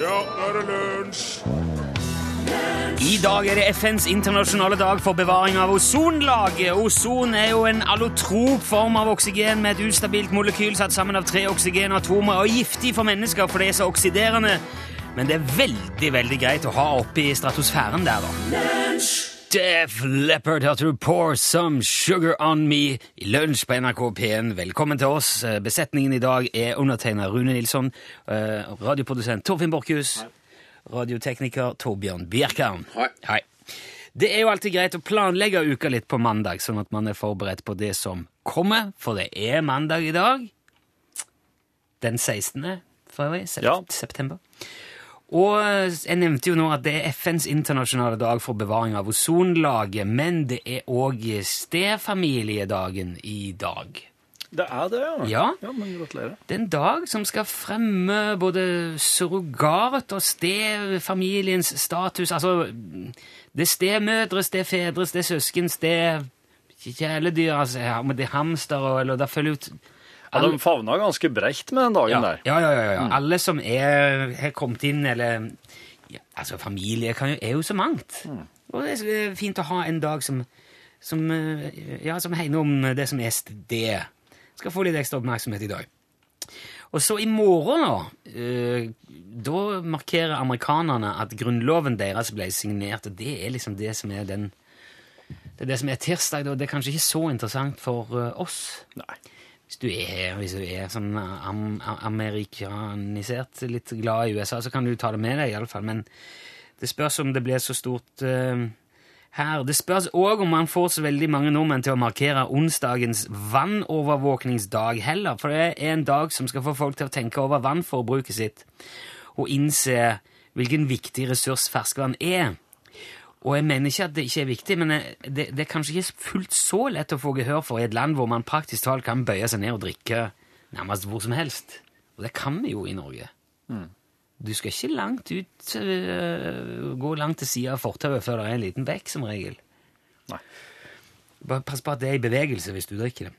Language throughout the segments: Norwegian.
Ja, nå er det lunsj! I dag er det FNs internasjonale dag for bevaring av ozonlaget. Ozon er jo en allotrop form av oksygen med et ustabilt molekyl satt sammen av tre oksygenatomer og giftig for mennesker fordi det er så oksiderende. Men det er veldig, veldig greit å ha oppe i stratosfæren der, da. Def Leppard hørte du Pour Some Sugar On Me i lunsj på NRK P1. Velkommen til oss. Besetningen i dag er undertegnet Rune Nilsson, eh, radioprodusent Torfinn Borchhus, radiotekniker Torbjørn Bjerkan. Hei. Det er jo alltid greit å planlegge uka litt på mandag, sånn at man er forberedt på det som kommer, for det er mandag i dag. Den 16. for øvrig, sept Ja. september. Og eh, jeg nevnte jo nå at det er FNs internasjonale dag for bevaring av ozonlaget, men det er òg stefamiliedagen i dag. Det er det, ja. Ja. ja men gratulerer. Det er en dag som skal fremme både surrogat og stefamiliens status. Altså, det er stemødre, stefedre, stesøsken, ste... Kjæledyr, altså, ja, men det er hamster og eller, Det følger ut Ja, de favna ganske bredt med den dagen ja, der. ja, ja, ja, ja. Alle som er, har kommet inn, eller ja, Altså, familie kan jo, er jo så mangt. Og det er fint å ha en dag som, som, eh, ja, som hegner om det som er det. Skal få litt ekstra oppmerksomhet i dag. Og så i morgen, da, eh, da markerer amerikanerne at grunnloven deres ble signert, og det er liksom det som er den Det er det som er tirsdag, og Det er kanskje ikke så interessant for eh, oss. Nei. Hvis du er, hvis du er sånn am, amerikanisert, litt glad i USA, så kan du ta det med deg, iallfall. Men det spørs om det blir så stort uh, her. Det spørs òg om man får så veldig mange nordmenn til å markere onsdagens vannovervåkningsdag heller, for det er en dag som skal få folk til å tenke over vannforbruket sitt og innse hvilken viktig ressurs ferskvann er. Og jeg mener ikke at det ikke er viktig, men det, det er kanskje ikke fullt så lett å få gehør for i et land hvor man praktisk talt kan bøye seg ned og drikke nærmest hvor som helst. Og det kan vi jo i Norge. Du skal ikke langt ut, øh, gå langt til sida av fortauet før det er en liten bekk, som regel. Nei. Bare pass på at det er i bevegelse hvis du drikker det.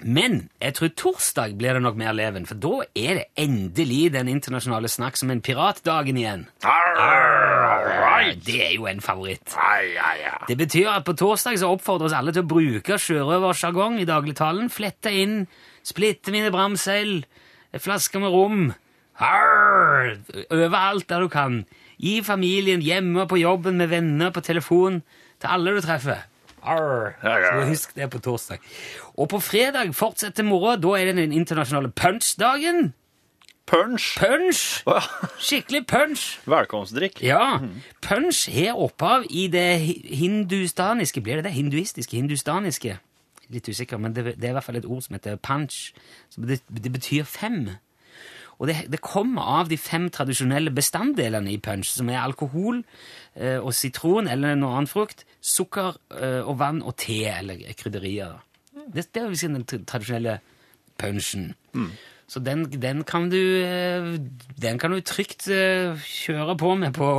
Men jeg tror torsdag blir det nok mer leven, for da er det endelig den internasjonale snakk som en piratdagen igjen. Det er jo en favoritt. Det betyr at på torsdag så oppfordres alle til å bruke sjørøversjargong i dagligtalen. Flette inn, splitte mine bramseil, flasker med rom. Arr! Overalt der du kan. Gi familien, hjemme, på jobben, med venner, på telefon. Til alle du treffer. Arr! Så husk det på torsdag. Og på fredag fortsetter moroa. Da er det den internasjonale punch-dagen. Punch. Punch! Skikkelig punch! Velkomstdrikk. Ja, punch har opphav i det hindustaniske Blir det det? Hinduistiske? Hindustaniske? Litt usikker, men det, det er i hvert fall et ord som heter punch. Det, det betyr fem. Og det, det kommer av de fem tradisjonelle bestanddelene i punch, som er alkohol eh, og sitron eller noe annen frukt, sukker eh, og vann og te eller krydderier. Det, det er liksom den tra- tradisjonelle punchen. Så den, den kan du eh, Den kan du trygt eh, kjøre på med på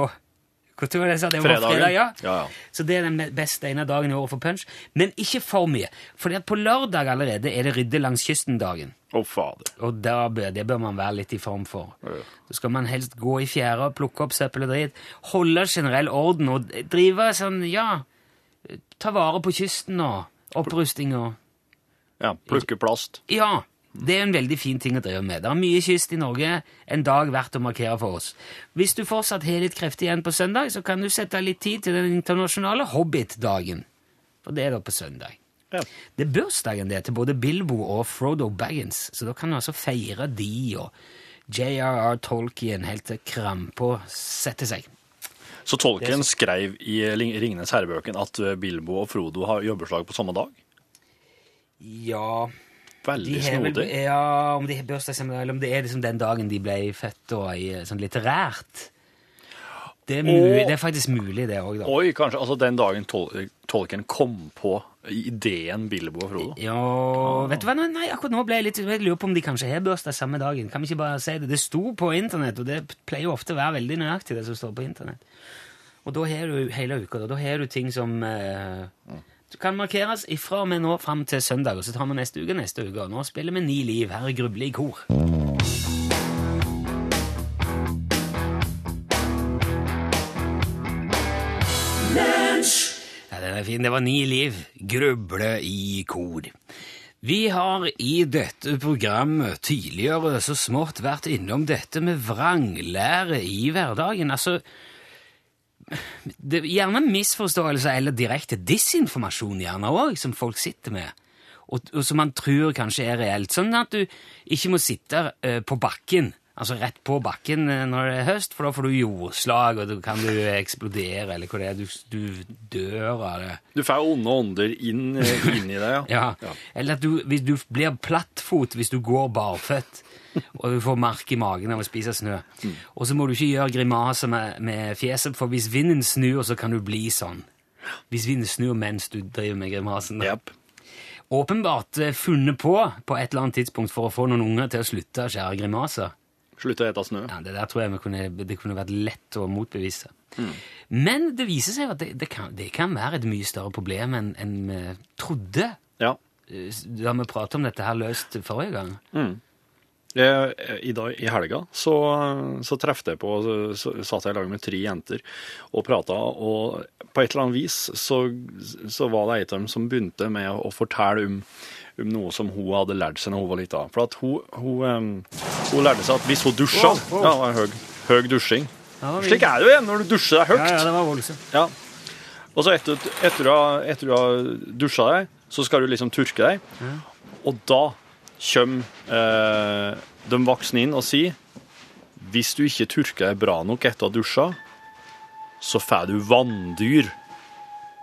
sa? Det var Fredagen. fredag, ja. Ja, ja. Så det er den beste ene dagen i året for punch. Men ikke for mye. For på lørdag allerede er det Rydde langs kysten-dagen. Fader. Og bør, det bør man være litt i form for. Så skal man helst gå i fjæra, plukke opp søppel og drit. Holde generell orden og drive sånn, ja Ta vare på kysten og opprusting og Ja, plukke plast. Ja, det er en veldig fin ting å drive med. Det er mye kyst i Norge, en dag verdt å markere for oss. Hvis du fortsatt har litt krefter igjen på søndag, så kan du sette av litt tid til den internasjonale Hobbit-dagen. For det er da på søndag. Ja. Det er bursdagen det til både Bilbo og Frodo Baggins, så da kan du altså feire de og J.R.R. Tolkien helt til krampa setter seg. Så Tolkien skrev i Ringenes herrebøken at Bilbo og Frodo har jobbeslag på samme dag? Ja Veldig snodig. ja, Om de har bursdag, eller om det er liksom den dagen de ble født, og i, sånn litterært. Det er, mulig, og, det er faktisk mulig, det òg, da. Oi, kanskje altså den dagen Tol tolken kom på ideen Billebo og Frodo. Ja, vet du hva? Nei, akkurat nå ble jeg litt Jeg lurer på om de kanskje har bursdag samme dagen. Kan vi ikke bare si det? Det sto på internett, og det pleier jo ofte å være veldig nøyaktig, det som står på internett. Og da har du hele uka, da. Da har du ting som eh, du kan markeres ifra og med nå fram til søndag, og så tar vi neste uke neste uke. Og nå spiller vi Ni liv. Her er Gruble i kor. Ja, den er fin. Det var Ni liv. Gruble i kor. Vi har i dette programmet tidligere så smått vært innom dette med vranglære i hverdagen. Altså det er Gjerne misforståelser eller direkte disinformasjon gjerne òg, som folk sitter med. Og, og som man tror kanskje er reelt. Sånn at du ikke må sitte uh, på bakken Altså rett på bakken eh, når det er høst, for da får du jordslag, og da kan du eksplodere, eller hva det er. Du, du dør av det. Du får onde ånder inn, eh, inn i deg, ja. Ja. Ja. Eller at du, hvis du blir plattfot hvis du går barføtt, og du får mark i magen av å spise snø. Mm. Og så må du ikke gjøre grimaser med, med fjeset, for hvis vinden snur, så kan du bli sånn. Hvis vinden snur mens du driver med grimasen. Yep. Åpenbart eh, funnet på på et eller annet tidspunkt for å få noen unger til å slutte å skjære grimaser. Slutt å ete snø. Ja, Det der tror jeg kunne, det kunne vært lett å motbevise. Men det viser seg at det, det, kan, det kan være et mye større problem enn en vi trodde Ja. eh, da vi pratet om dette her løst forrige gang. Jeg, I dag i helga så, så trefte jeg på så, så satt jeg i lag med tre jenter og prata, og på et eller annet vis så, så var det ei av dem som begynte med å fortelle om, om noe som hun hadde lært seg når hun var lita. For at hun, hun, hun lærte seg at hvis hun dusja Wow, wow. Ja, det var høy, høy dusjing. Ja, vi- Slik er det jo igjen når du dusjer deg høyt. Ja, ja, det var voldsomt. Ja. Og så etter, etter, du har- etter du har dusja deg, så skal du liksom tørke deg. Og da kommer eh, de voksne inn og sier hvis du ikke tørker deg bra nok etter å ha dusja, så får du vanndyr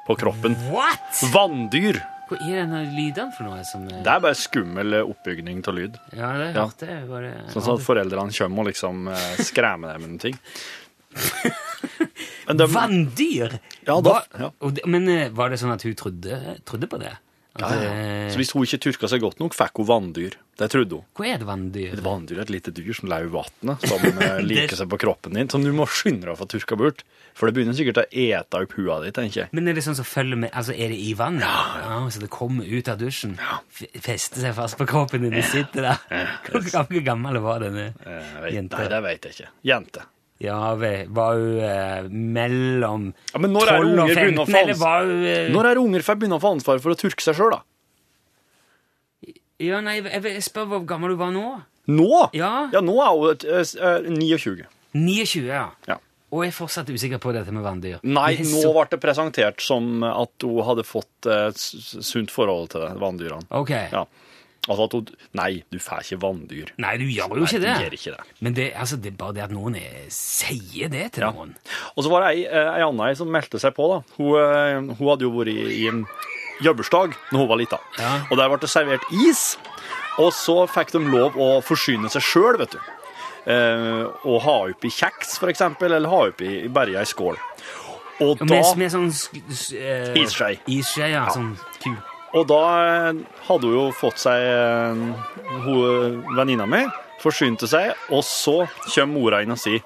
på kroppen. What?! Vanndyr! Hva er denne lydene for noe som eh, Det er bare skummel oppbygning av lyd. Ja, det Ja. hørte jeg. Bare, Sånn at foreldrene kommer og liksom eh, skremmer deg med noen ting. Men de, Vanndyr! Ja, da- ja. Men eh, var det sånn at hun trodde, trodde på det? Ja, ja. Så hvis hun ikke tørka seg godt nok, fikk hun vanndyr. Det trodde hun. Hva er et vanndyr? Et vanndyr er et lite dyr som lever i vannet, som eh, liker seg på kroppen din, som du må skynde deg å få tørka bort. For det begynner sikkert å ete opp hua di, tenker jeg. Men er det sånn som følger med Altså, er det i vannet? Ja, ja, Så det kommer ut av dusjen? Ja. Fester seg fast på kroppen din og sitter der? Hvor gammel var denne Eh, jenta? nei, det vet jeg ikke. Jente. Ja, var hun eh, mellom Ja, men når er 12 og unger begynner å 15, for, eller var hun eh, Når er unger får begynne å få ansvar for å turke seg sjøl, da? Ja, nei, jeg, jeg spør hvor gammel du var nå. Nå? Ja. Ja, nå er hun et, eh, 29. 29, ja. Ja. Og jeg er fortsatt usikker på dette med vanndyr. Nei, nå ble det presentert som at hun hadde fått et sunt forhold til vanndyrene. Ok. Ja. Altså at hun Nei, du får ikke vanndyr. Nei, du gjør jo Nei, ikke det. gjør ikke det. Men det, altså, det er bare det at noen er, sier det til noen. Og så var det ei, eh, ei anna som meldte seg på. da. Hun, eh, hun hadde jo vært i, i en jobbursdag når hun var lita. Ja. Og der ble det servert is. Og så fikk de lov å forsyne seg sjøl, vet du. Eh, og ha oppi kjeks, for eksempel, eller ha oppi bare i skål. Og da, med, med sånn uh, Isskje. Isskje, ja. Sånn kul. Og da eh, hadde hun jo fått seg eh, hun venninna mi, forsynte seg, og så kommer mora inn og sier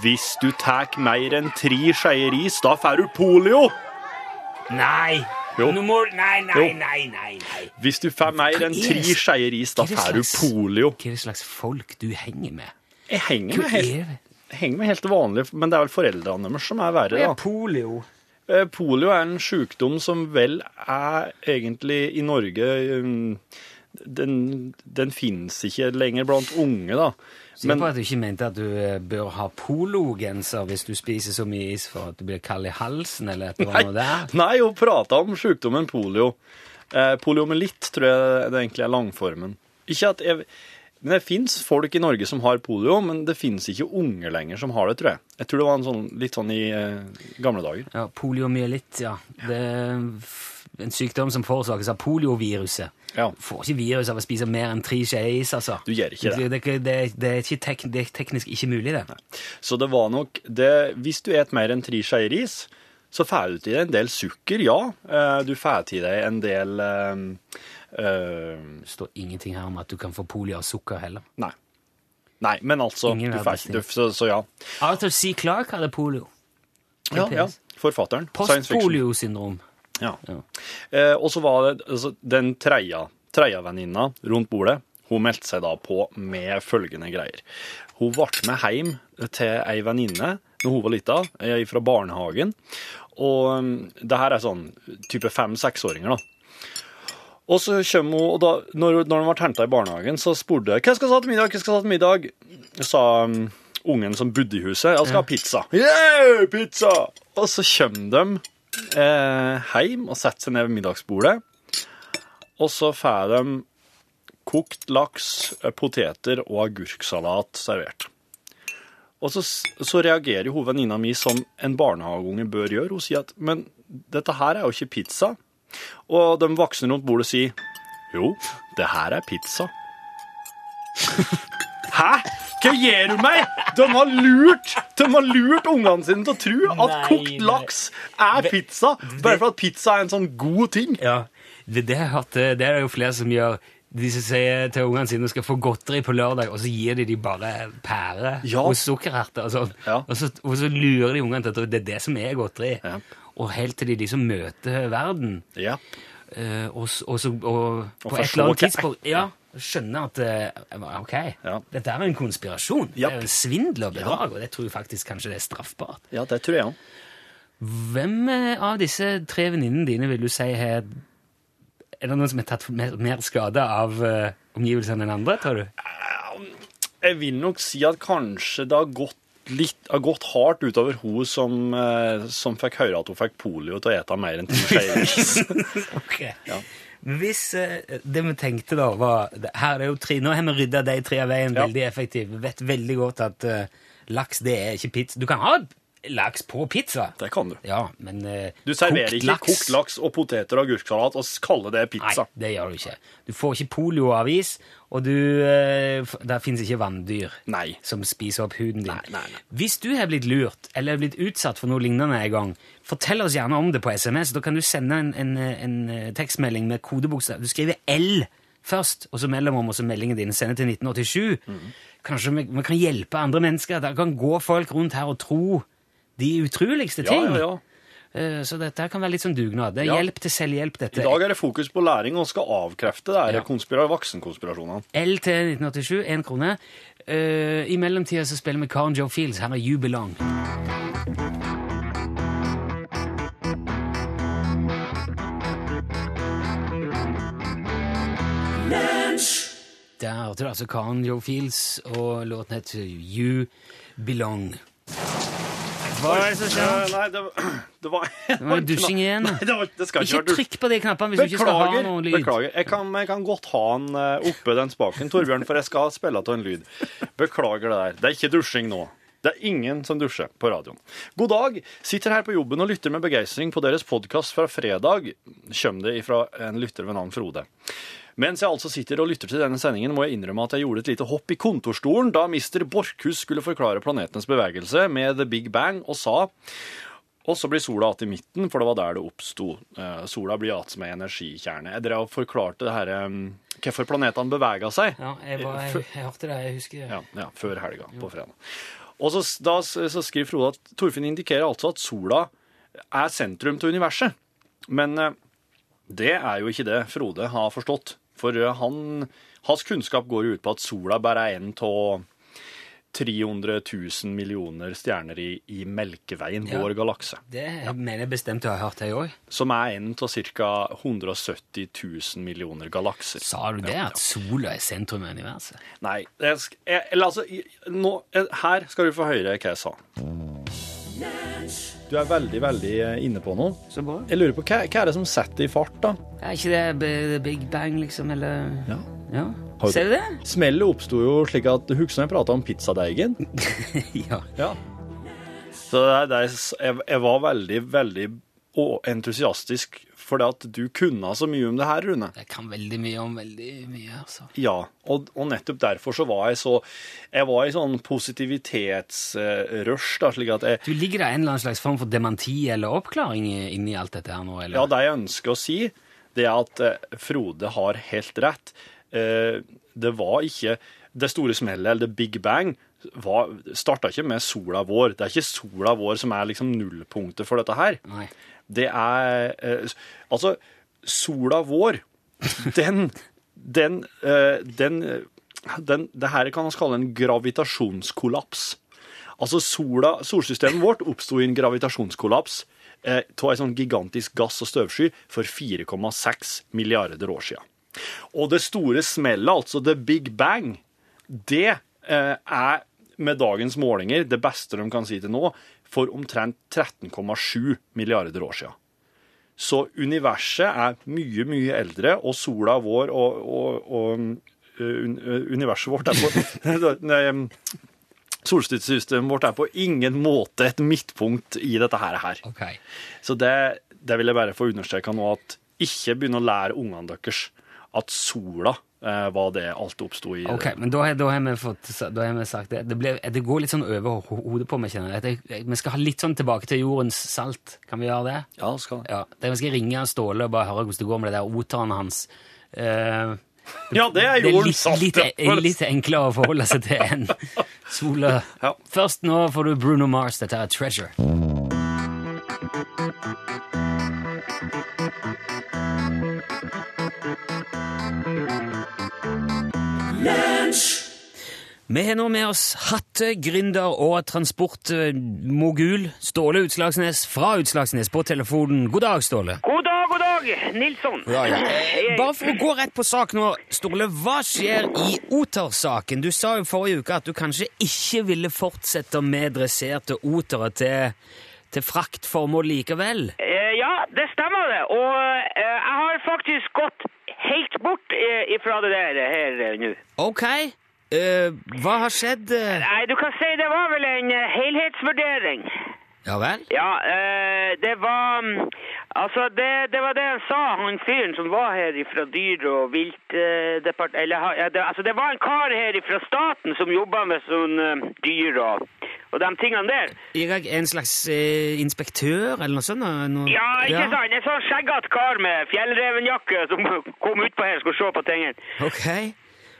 hvis du tar mer enn tre skeier ris, da får du polio! Nei! Jo. Må, nei, nei, nei, nei, nei. Hvis du får mer enn tre skeier ris, da får du polio. Hva er det slags folk du henger med? Jeg henger med helt, er det? henger med helt vanlig, men det er vel foreldrene deres som er verre, da. polio? er Polio er en sykdom som vel er egentlig i Norge um, Den, den finnes ikke lenger blant unge, da. Sikker på at du ikke mente at du eh, bør ha pologenser hvis du spiser så mye is for at du blir kald i halsen, eller et eller annet der? nei hun prata om sykdommen polio. Eh, poliomyelitt tror jeg det egentlig er langformen. Ikke at jeg, men Det fins folk i Norge som har polio, men det fins ikke unge lenger som har det, tror jeg. Jeg tror det var en sånn, litt sånn i eh, gamle dager. Ja, Poliomyelitt, ja. Det er en sykdom som forårsakes av polioviruset. Ja. Får ikke virus av å spise mer enn tre skjeer is, altså. Du gjør ikke det. Det, det, det, det, er, ikke tek, det er teknisk ikke mulig, det. Så det var nok det, Hvis du et mer enn tre skjeer ris, så får du til deg en del sukker, ja. Eh, Du får til deg en del eh, Det står ingenting her om at du kan få polio av sukker heller. Nei. Nei, men altså du fikk, du, så, så ja. Arthur C. Clarke hadde polio. ja. Ja, Forfatteren. Postpoliosyndrom. Ja. Ja. Eh, og så var det altså, den tredje, venninna rundt bordet. Hun meldte seg da på med følgende greier. Hun ble med hjem til ei venninne når hun var lita, eh, fra barnehagen. Og um, det her er sånn type fem-seksåringer, da. Og så kommer hun, og da, når, når hun ble henta i barnehagen, så spurte jeg hva skal jeg ha til middag. hva skal jeg ha til middag? Sa um, ungen som bodde i huset, jeg skal ha pizza. Yeah, pizza! Og så kommer de eh, hjem og setter seg ned ved middagsbordet. Og så får de kokt laks, eh, poteter og agurksalat servert. Og så, så reagerer hovedvenninna venninna mi som en barnehageunge bør gjøre. Hun sier at men dette her er jo ikke pizza. Og de voksne rundt bordet sier jo, det her er pizza. Hæ? Hva gjør du meg? De har lurt De har lurt ungene sine til å tro at Nei, kokt nei. laks er pizza, bare for at pizza er en sånn god ting. Ja, det, det, har jeg hørt, det er det jo flere som gjør. De som sier til ungene sine skal få godteri på lørdag, og så gir de de bare pære Ja. og sukkererter. Og, sånn. Ja. og, så, og så lurer de ungene til at det er det som er godteri. Ja. Og helt til de liksom møter verden. Ja. eh, og, og, så, og på et eller annet tidspunkt ja, skjønner at eh, ok, Ja. dette er en konspirasjon. Det er jo en svindel og bedrag, og det tror jeg faktisk kanskje det er straffbart. ja, det tror jeg også. Hvem eh, av disse tre venninnene dine vil du si har Er det noen som har tatt mer, mer skade av uh, omgivelsene enn andre, tror du? Jeg vil nok si at kanskje det har gått litt har gått hardt utover hun som, eh, som fikk høre at hun fikk polio til å ete mer enn ti skjeer ris. Ok. Ja. Hvis eh, det vi tenkte da var Her er jo tre, Nå har vi rydda de tre av veien Ja. veldig effektivt. Vi vet veldig godt at uh, laks det er ikke pizza. Du kan ha laks på pizza. Det kan du. Ja, men eh, Du serverer ikke kokt laks og poteter og agurksalat og kaller det pizza. Nei, det gjør du ikke. Du får ikke polioavis, og du, eh, der fins ikke vanndyr Nei. som spiser opp huden din. Nei, nei, nei. Hvis du har blitt lurt eller blitt utsatt for noe lignende en gang, fortell oss gjerne om det på SMS. Da kan du sende en, en, en eh, tekstmelding med kodebokstav. Du skriver L først, og så mellomrom, og så meldingen din. sender til 1987. Mhm. Kanskje vi, vi kan hjelpe andre mennesker. Der kan gå folk rundt her og tro de utroligste ting. ja, ja. ja. Så dette kan være litt sånn dugnad. Det er hjelp til selvhjelp, dette. I dag er det fokus på læring og skal avkrefte det Ja. konspira voksenkonspirasjonene. L til 1987, én krone. Uh, I mellomtida så spiller vi Karen Joe Fields. Her er You Belong. Der hørte du altså Karen Joe Fields, og låten heter You Belong. Hva er det som skjer? Eh, Nei, det, var- det var Det var dusjing igjen. Nei, det, var, det skal Ikke være trykk på de knappene hvis du ikke skal ha Beklager. noe lyd. beklager. Jeg, kan, jeg kan godt ha den eh, oppe, den spaken, Torbjørn, for jeg skal spille av en lyd. Beklager det der. Det er ikke dusjing nå. Det er ingen som dusjer på radioen. God dag. Sitter her på jobben og lytter med begeistring på deres podkast fra fredag. Kjem det ifra en lytter ved navn Frode. Mens jeg altså sitter og lytter til denne sendingen, må jeg innrømme at jeg gjorde et lite hopp i kontorstolen da mister Borchhus skulle forklare planetenes bevegelse med The Big Bang, og sa og så blir sola igjen i midten, for det var der det oppsto. Eh, sola blir igjen som ei energikjerne. Jeg drev og forklarte det her, hvorfor planetene bevega seg. Ja, jeg, var, jeg, jeg hørte det. Jeg husker Ja, ja, før helga på fredag. Og så, da, så skriver Frode at Torfinn indikerer altså at sola er sentrum til universet. Men eh, det er jo ikke det Frode har forstått. For eh, han, hans kunnskap går jo ut på at sola bare er en av 300 000 millioner stjerner i, i Melkeveien, Ja. vår galakse. Det mener jeg bestemt du har hørt, jeg òg. Som er en av ca. 170 000 millioner galakser. Sa du det? At sola er sentrum av universet? Nei, jeg, jeg, eller altså nå, eh, Her skal du få høre hva jeg sa. Du er veldig, veldig eh, inne på noe. Så bra. Jeg lurer på, hva, hva er det som setter i fart, da? Er ikke det The Big Bang, liksom, eller Ja. Ja. Har du- Ser du det? Smellet oppsto jo slik at Husker du jeg prata om pizzadeigen? ja. Ja. Så det, er- det, er- jeg, jeg var veldig, veldig å- entusiastisk fordi at du kunne så mye om det her, Rune. Jeg kan veldig mye om veldig mye, altså. Ja, og, og nettopp derfor så var jeg så Jeg var i sånn positivitetsrush, da, slik at jeg Du Ligger det en eller annen slags form for dementi eller oppklaring inni alt dette her nå, eller? Ja, det jeg ønsker å si, det er at eh, Frode har helt rett. Eh, det var ikke det store smellet, eller the big bang, var, starta ikke med sola vår. Det er ikke sola vår som er liksom nullpunktet for dette her. Nei. Det er eh, Altså, sola vår, den Den, eh, den, den Det her kan vi kalle en gravitasjonskollaps. Altså, sola, solsystemet vårt oppsto i en gravitasjonskollaps eh, av ei sånn gigantisk gass- og støvsky for 4,6 milliarder år siden. Og det store smellet, altså the big bang, det eh, er med dagens målinger det beste de kan si til nå, for omtrent 13,7 milliarder år siden. Så universet er mye, mye eldre, og sola vår og, og, og un, universet vårt er på Nei, Solsystemet vårt er på ingen måte et midtpunkt i dette her. Okay. Så det, det vil jeg bare få understreka nå, at ikke begynne å lære ungene deres at sola eh, var det alt oppsto i. Ok, men da, har- da, har vi fått, da har vi sagt det. Det, ble, det går litt sånn over hodet på meg, kjenner jeg. Vi skal ha litt sånn tilbake til jordens salt. Kan vi gjøre det? Ja, skal vi. Ja. det jeg skal ringe Ståle og bare høre hvordan det går med det der oteren hans. Eh, Ja, det er det er jordens litt, salt. litt, ja. litt enklere å forholde seg til enn sola. Ja. Først nå får du Bruno Mars. Dette er Treasure. Vi har nå med oss hattegründer og transportmogul Ståle Utslagsnes fra Utslagsnes på telefonen. God dag, Ståle. God dag, god dag, Nilsson. Eh, Bare for å gå rett på sak nå, Ståle. Hva skjer i Oter-saken? Du sa jo forrige uke at du kanskje ikke ville fortsette med dresserte otere til, til fraktformål likevel. Eh, ja, det stemmer det. Og eh, jeg har faktisk gått helt bort ifra det der her nå. Ok. Eh, hva har skjedd? Nei, du kan si det var vel en eh, helhetsvurdering. Ja vel? Ja, uh, det var mm, Altså, det, det var det han sa, han fyren som var her fra dyr- og viltdepartementet eller, ja, det, altså, det var en kar her fra staten som jobba med sånn uh, dyr og, og de tingene der. Jeg, en slags eh, inspektør, eller noe sånt? Noe, Ja, ikke sant? En sånn skjeggete kar med fjellrevenjakke som kom utpå her og skulle se på tingene. Ok.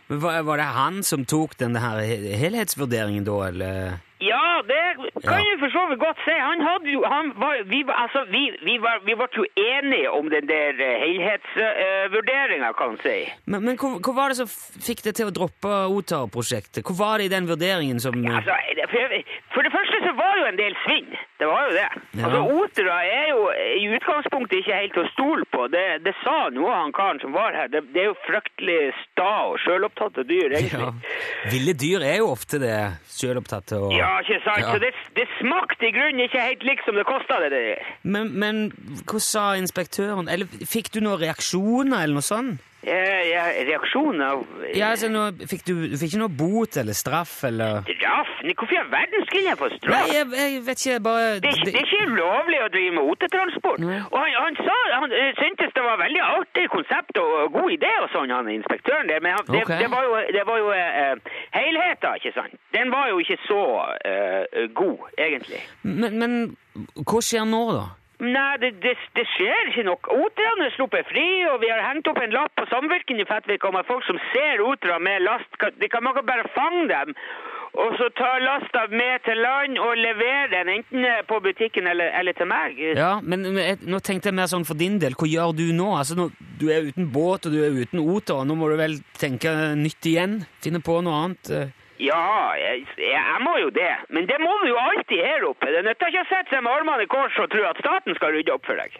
Men var, var det han som tok den helhetsvurderingen da, eller? Ja, det kan Ja. du for så vidt godt si. Han hadde jo han var, vi, altså, vi, vi, var, vi ble jo enige om den der helhetsvurderinga, kan man si. Men, men hva, hvor var det som fikk deg til å droppe Otar-prosjektet? Hvor var det i den vurderingen som Altså, for, for det første så var det jo en del svinn. Det var jo det. Ja. Altså, OTRA er jo i utgangspunktet ikke helt til å stole på. Det, det sa noe han karen som var her. Det, det er jo fryktelig sta og sjølopptatte dyr, egentlig. ja. Ville dyr er jo ofte det, sjølopptatte og Ja, ikke sant? Ja. Så det, det smakte i grunnen ikke helt likt som det kosta det der. Men, men hva sa inspektøren? Eller fikk du noen reaksjoner, eller noe sånt? Eh, ja, reaksjonen av Ja, altså, nå fikk du, du fikk ikke noe bot eller straff, eller Straff? Hvorfor i all verden skulle jeg få Nei, straff? jeg, jeg vet ikke, bare Det er, ikke, det er ikke ulovlig å drive med otetransport. Nei. Og han, han sa han eh, syntes det var veldig artig konsept og god idé og sånn, han inspektøren der. Men han, det, Ok. det var jo, det var jo eh, helheten, ikke sant? Den var jo ikke så eh, god, egentlig. Men, men hva skjer nå, da? Nei, det, det, det skjer ikke noe. Oterne er sluppet fri, og vi har hengt opp en lapp på samvirken i Fettvik om at folk som ser otere med last, de kan man bare fange dem. Og så ta lasta med til land og levere den, enten på butikken eller, eller til meg. Ja, men, jeg, nå tenkte jeg mer sånn for din del. Hva gjør du nå? Altså, nå, Du er uten båt, og du er uten oter, nå må du vel tenke nytt igjen? Finne på noe annet? Ja, jeg, jeg må jo det. Men det må vi jo alltid her oppe. Det nytter ikke å sette seg med armene i kors og tro at staten skal rydde opp for deg.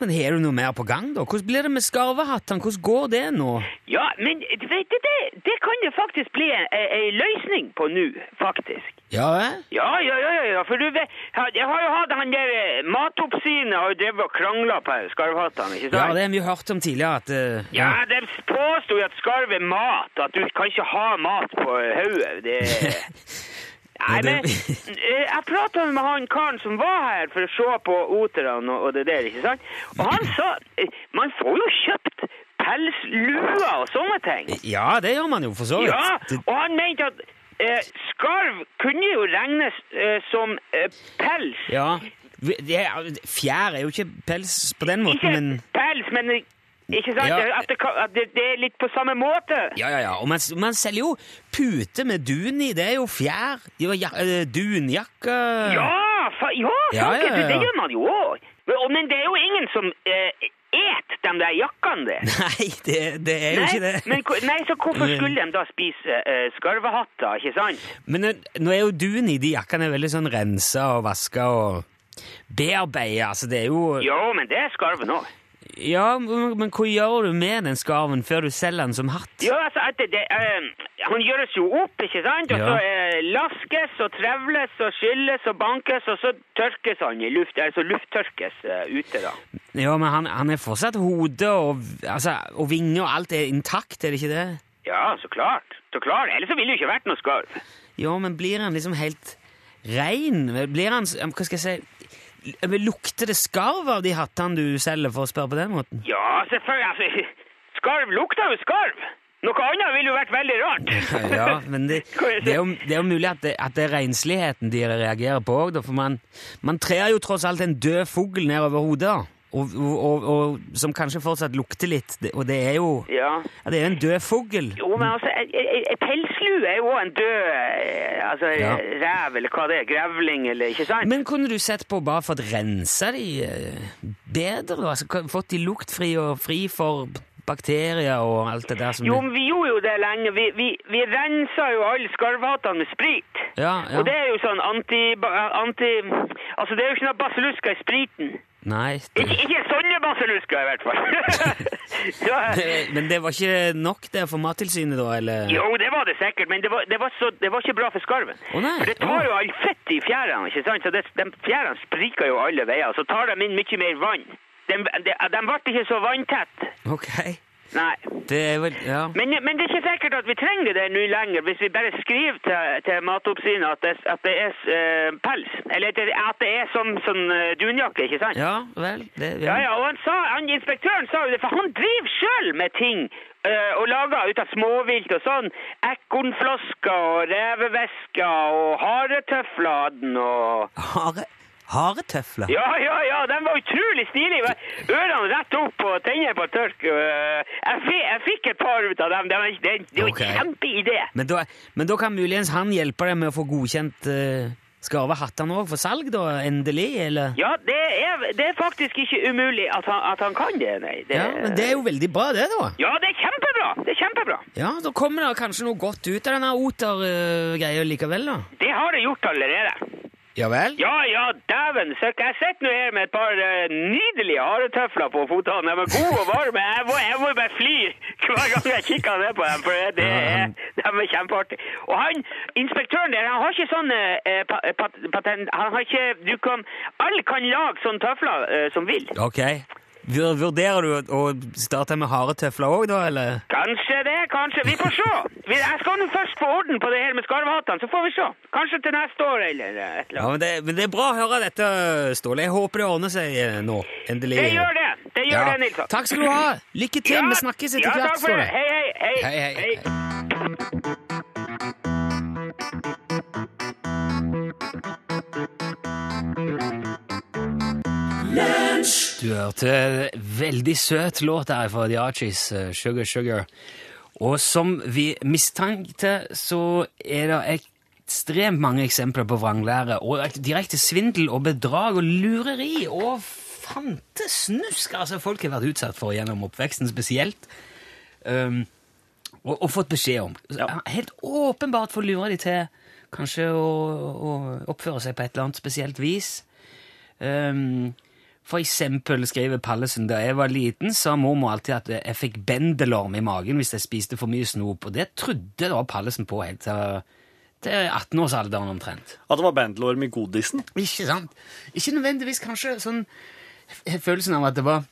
Men har du noe mer på gang, da? Hvordan blir det med skarvehattene? Hvordan går det nå? Ja, men du vet det, det kan det faktisk bli en løsning på nå, faktisk. Ja? Ja, ja, ja, ja, ja, for du vet, jeg har jo hatt han der eh, matoppsynet har jo drevet og krangla på skarvhattene, ikke sant? Ja, det har vi jo hørt om tidligere. at... uh, Ja, de påstod jo at skarv er mat, at du kan ikke ha mat på hodet. Det Nei, men eh, jeg prata med han karen som var her for å se på oterne og, det der, ikke sant? Og han sa eh, man får jo kjøpt pelslua og sånne ting. Ja, det gjør man jo, for så vidt. Ja, og han mente at eh, skarv kunne jo regnes eh, som eh, pels. Ja, Fjær er jo ikke pels på den måten, Ikke men pels, men ikke sant? Ja. At, det, at det, er litt på samme måte. Ja, ja, ja. Og man, man selger jo pute med dun i. Det er jo fjær. Ja, eh, dunjakke Ja, fa ja, Ja, ja, ja. det gjør man jo òg. Men det er jo ingen som eh, et de der jakkene der? Nei, det, det er jo ikke det. men, nei, så hvorfor skulle de da spise uh, skarvehatter, ikke sant? Men nå, nå er jo dun i de jakkene veldig sånn rensa og vaska og bearbeida. så det er jo Jo, men det er skarven òg. Ja, men, hva gjør du med den skarven før du selger den som hatt? Jo, altså, det, det, uh, han gjøres jo opp, ikke sant? Og Ja. så uh, laskes og trevles og skylles og bankes, og så tørkes han i luft, altså lufttørkes uh, ute, da. Ja, men han, han er fortsatt hode og, altså, og vinger og alt er intakt, er det ikke det? Ja, så klart. Så klart. Ellers så ville det jo ikke vært noe skarv. Ja, men blir han liksom helt rein? Blir han, hva skal jeg si, lukter det skarv av de hattene du selger, for å spørre på den måten? Ja, selvfølgelig. Altså, skarv lukter jo skarv. Noe annet ville jo vært veldig rart. Ja, men det, det, er, jo, det er jo mulig at det, at det er rensligheten de reagerer på òg, for man, man trer jo tross alt en død fugl nedover hodet, da, og, og, og, som kanskje fortsatt lukter litt, og det er jo Ja. ja, det er jo en død fugl. Jo, men altså, en er jo òg en død eh, altså, Ja. rev, eller hva det er, grevling, eller ikke sant? Men kunne du sett på bare fått rensa de eh, bedre? Altså, fått de luktfri og fri for bakterier og alt det der som Jo, men vi gjorde jo det lenge. Vi, vi, vi rensa jo alle skarvhatene med sprit. Ja, ja. Og det er jo sånn anti... anti altså, det er jo ikke noe basillusker i spriten. Nei, det, Ik ikke sånne baselusker, i hvert fall. så, men det var ikke nok det for Mattilsynet, da? eller? jo, det var det sikkert, men det var, det var, så, det var ikke bra for skarven. Oh. For det tar jo all fett i fjærene, ikke sant? Så det, de fjærene spriker jo alle veier, så tar de inn mye mer vann. De, de, de ble ikke så vanntett. Ok. Nei. Det vel Ja. Men, men det er ikke sikkert at vi trenger det nå lenger, hvis vi bare skriver til, til Matoppsynet at det, at det er uh, pels. Eller at det, at det er sånn, sånn dunjakke, ikke sant? Ja vel. Det, Ja, ja, og han sa, han, Inspektøren sa jo det, for han driver sjøl med ting uh, og lager ut av småvilt og sånn. Ekornflasker og revevæsker og haretøfler hadde han og Hare, haretøfler? Ja, ja, ja, de var utrolig stilige. Ørene rett opp og tenner på tørk. Eh, Jeg, fi- jeg fikk et par ut av dem. Det var, det, det var Ok. en kjempeidé. Men men da kan muligens han hjelpe deg med å få godkjent uh, skarvehattene òg for salg, da? Endelig, eller? Ja, det er, det er faktisk ikke umulig at han, at han kan det, nei. Det, Ja, men det er jo veldig bra, det, da. Ja, det er kjempebra! Det er kjempebra. Ja, Da kommer det kanskje noe godt ut av denne oter-greia likevel, da. Det har det gjort allerede. Ja vel? Ja, ja, dæven søkk. Jeg sitter nå her med et par uh, nydelige haretøfler på fotene. De er gode og varme. Jeg må, jeg må bare fly hver gang jeg kikker ned på dem, for det er, de er kjempeartige. Og han, inspektøren der, han har ikke sånn uh, pat, patent... Han har ikke Du kan Alle kan lage sånne tøfler uh, som vil. Ok. Vur- Vurderer du å- starte med haretøfler òg, da, eller? Kanskje det, kanskje. Vi får se. Vi- Jeg skal nå først få orden på det her med skarvhattene, så får vi se. Kanskje til neste år eller et eller Ja, annet. men det, men det er bra å høre dette, Ståle. Jeg håper det ordner seg eh, nå. Endelig. Det gjør det. Det gjør Ja. det, Nilsson. Takk skal du ha. Lykke til. Vi snakkes etter ja, hvert. Ståle. Hei, hei, hei. Hei, hei, hei. Du hørte veldig søt låt der fra The Archies, eh, Sugar Sugar. Og som vi mistenkte, så er det ekstremt mange eksempler på vranglære og direkte svindel og bedrag og lureri og fantesnusk altså folk har vært utsatt for gjennom oppveksten spesielt. Um, og, og fått beskjed om. Helt åpenbart for å lure de til kanskje å, å oppføre seg på et eller annet spesielt vis. Um, for eksempel skriver Pallesen da jeg var liten, sa mormor alltid at jeg fikk bendelorm i magen hvis jeg spiste for mye snop, og det trodde da Pallesen på helt til, til 18-årsalderen omtrent. At det var bendelorm i godisen? Ikke sant? Ikke nødvendigvis kanskje sånn følelsen av at det var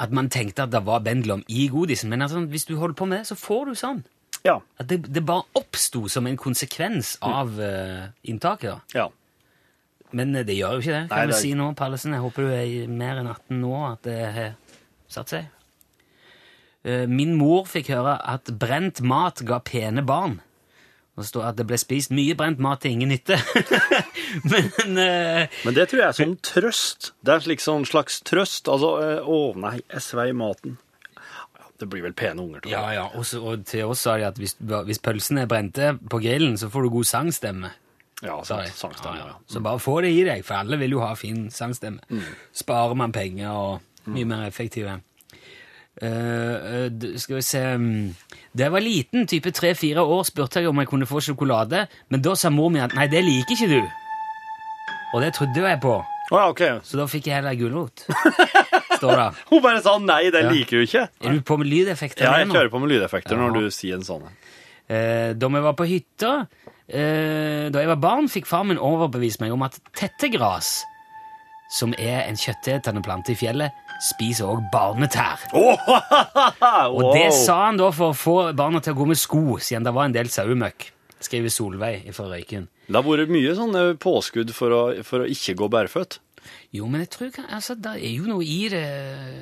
at man tenkte at det var bendelorm i godisen, men altså, hvis du holder på med det, så får du sånn. Ja. At det, det bare oppsto som en konsekvens av uh, inntaket. da. ja. Men eh, det gjør jo ikke det, Nei, kan vi det si nå, Pallesen. Jeg håper du er mer enn 18 nå, at det har satt seg. Eh, Min mor fikk høre at brent mat ga pene barn. Og det står at det ble spist mye brent mat til ingen nytte. Men eh, Men det tror jeg er sånn trøst. Det er slik sånn slags trøst. Altså, eh, å nei, jeg svei maten. Ja, Det blir vel pene unger til Ja, ja, og, så, og til oss sa de at hvis, hvis pølsene er brente på grillen, så får du god sangstemme. Ja, sa sangstemme, Ja, ja. Så bare få det i deg, for alle vil jo ha fin sangstemme. Sparer man penger og Mye mer effektive. Uh, uh, skal vi se mm, Da jeg var liten, type tre-fire år, spurte jeg om jeg kunne få sjokolade, men da sa mor mi at nei, det liker ikke du. Og det trodde jeg på, Oh, ja, ok. så da fikk jeg heller gulrot. Står det. Hun bare sa nei, det Ja. liker du ikke. Er du på med lydeffekter Ja, jeg kjører på med lydeffekter Ja. når du sier en sånn. Eh, da vi var på hytta, eh, da jeg var barn, fikk far min overbevist meg om at tettegras, som er en kjøttetende plante i fjellet, spiser også barnetær. Og det sa han da for å få barna til å gå med sko, siden det var en del sauemøkk. Skriver Solveig fra Røyken. Det har vært mye sånn påskudd for å, for å ikke gå bærføtt. Jo, men jeg tror altså, det er jo noe i det.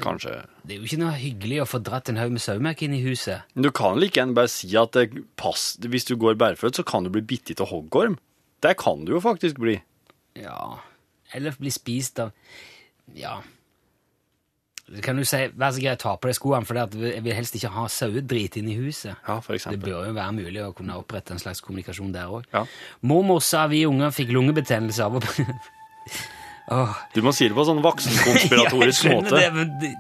Kanskje. Det er jo ikke noe hyggelig å få dratt en haug med sauemøkk inn i huset. Men Du kan like gjerne bare si at det pass, hvis du går bærføtt, så kan du bli bitt av hoggorm. Det kan du jo faktisk bli. Ja, eller bli spist av Ja. Det kan du si, Vær så grei, ta på deg skoene, for jeg vil helst ikke ha sauedrit inn i huset. Ja, for Det bør jo være mulig å kunne opprette en slags kommunikasjon der òg. Ja. Mormor sa vi unger fikk lungebetennelse av å Du må si det på sånn voksenkonspiratorisk Ja, måte. det, men det-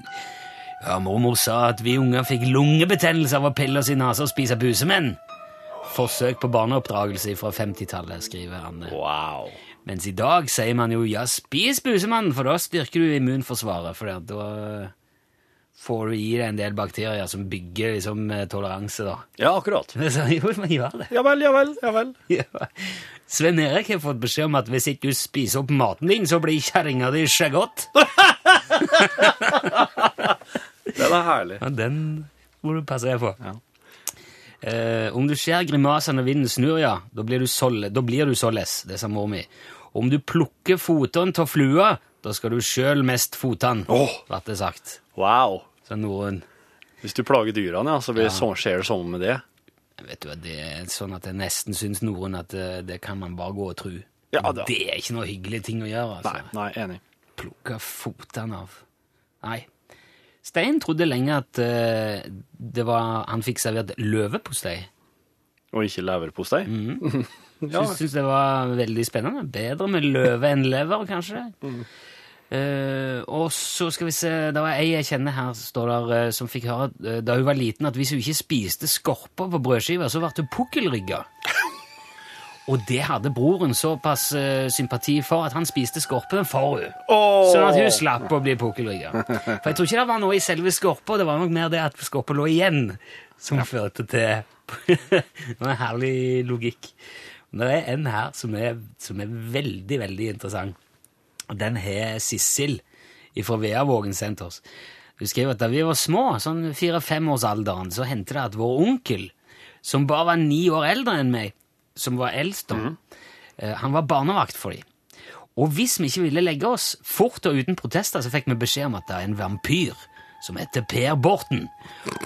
Ja, mormor sa at vi unger fikk lungebetennelse av å pille oss i nesa og spise busemenn. Forsøk på barneoppdragelse fra 50-tallet, skriver Anne. Wow. Mens i dag sier man jo 'ja, spis busemann', for da styrker du immunforsvaret. For da får du i deg en del bakterier som bygger liksom, eh, toleranse, da. Ja, akkurat. Så jo, man gjør det. Ja vel, ja vel, ja vel. Ja. Sven Erik har fått beskjed om at hvis ikke du spiser opp maten din, så blir kjerringa di skjeggot. Den er herlig. Ja, den må du passe deg på. Ja. Eh, om du ser grimaser når vinden snur, ja, da blir du, sol, da blir du således, det sa mor mi. Om du plukker fotene av flua, da skal du sjøl mest fotene, oh. ble det sagt. Wow. Så noen Hvis du plager dyrene, ja, så blir så, skjer det sånn med det. Vet du Det er sånn at jeg nesten syns noen at det, det kan man bare gå og tro. Ja, da. Det er ikke noe hyggelig ting å gjøre. Nei, altså. nei, enig. Plukke fotene av Nei. Stein trodde lenge at uh, det var, han fikk servert løvepostei. Og ikke leverpostei. Mm. ja. Syns det var veldig spennende. Bedre med løve enn lever, kanskje. Mm. Eh, og så skal vi se Det var ei jeg kjenner her står der, uh, som fikk høre uh, da hun var liten, at hvis hun ikke spiste skorper på brødskiva, så ble hun pukkelrygga. Og det hadde broren såpass sympati for at han spiste skorpen for henne. Oh. Sånn at hun slapp å bli pukkelrygga. For jeg tror ikke det var noe i selve skorpa, det var nok mer det at skorpa lå igjen, som førte til Det var en herlig logikk. Men Det er en her som er, som er veldig, veldig interessant. Den har Sissel fra Veavågen sendt oss. Hun skriver at da vi var små, sånn fire-femårsalderen, så hendte det at vår onkel, som bare var ni år eldre enn meg, som var eldst da, mm. han var barnevakt for dem. Og hvis vi ikke ville legge oss fort og uten protester, så fikk vi beskjed om at det er en vampyr som heter Per Borten.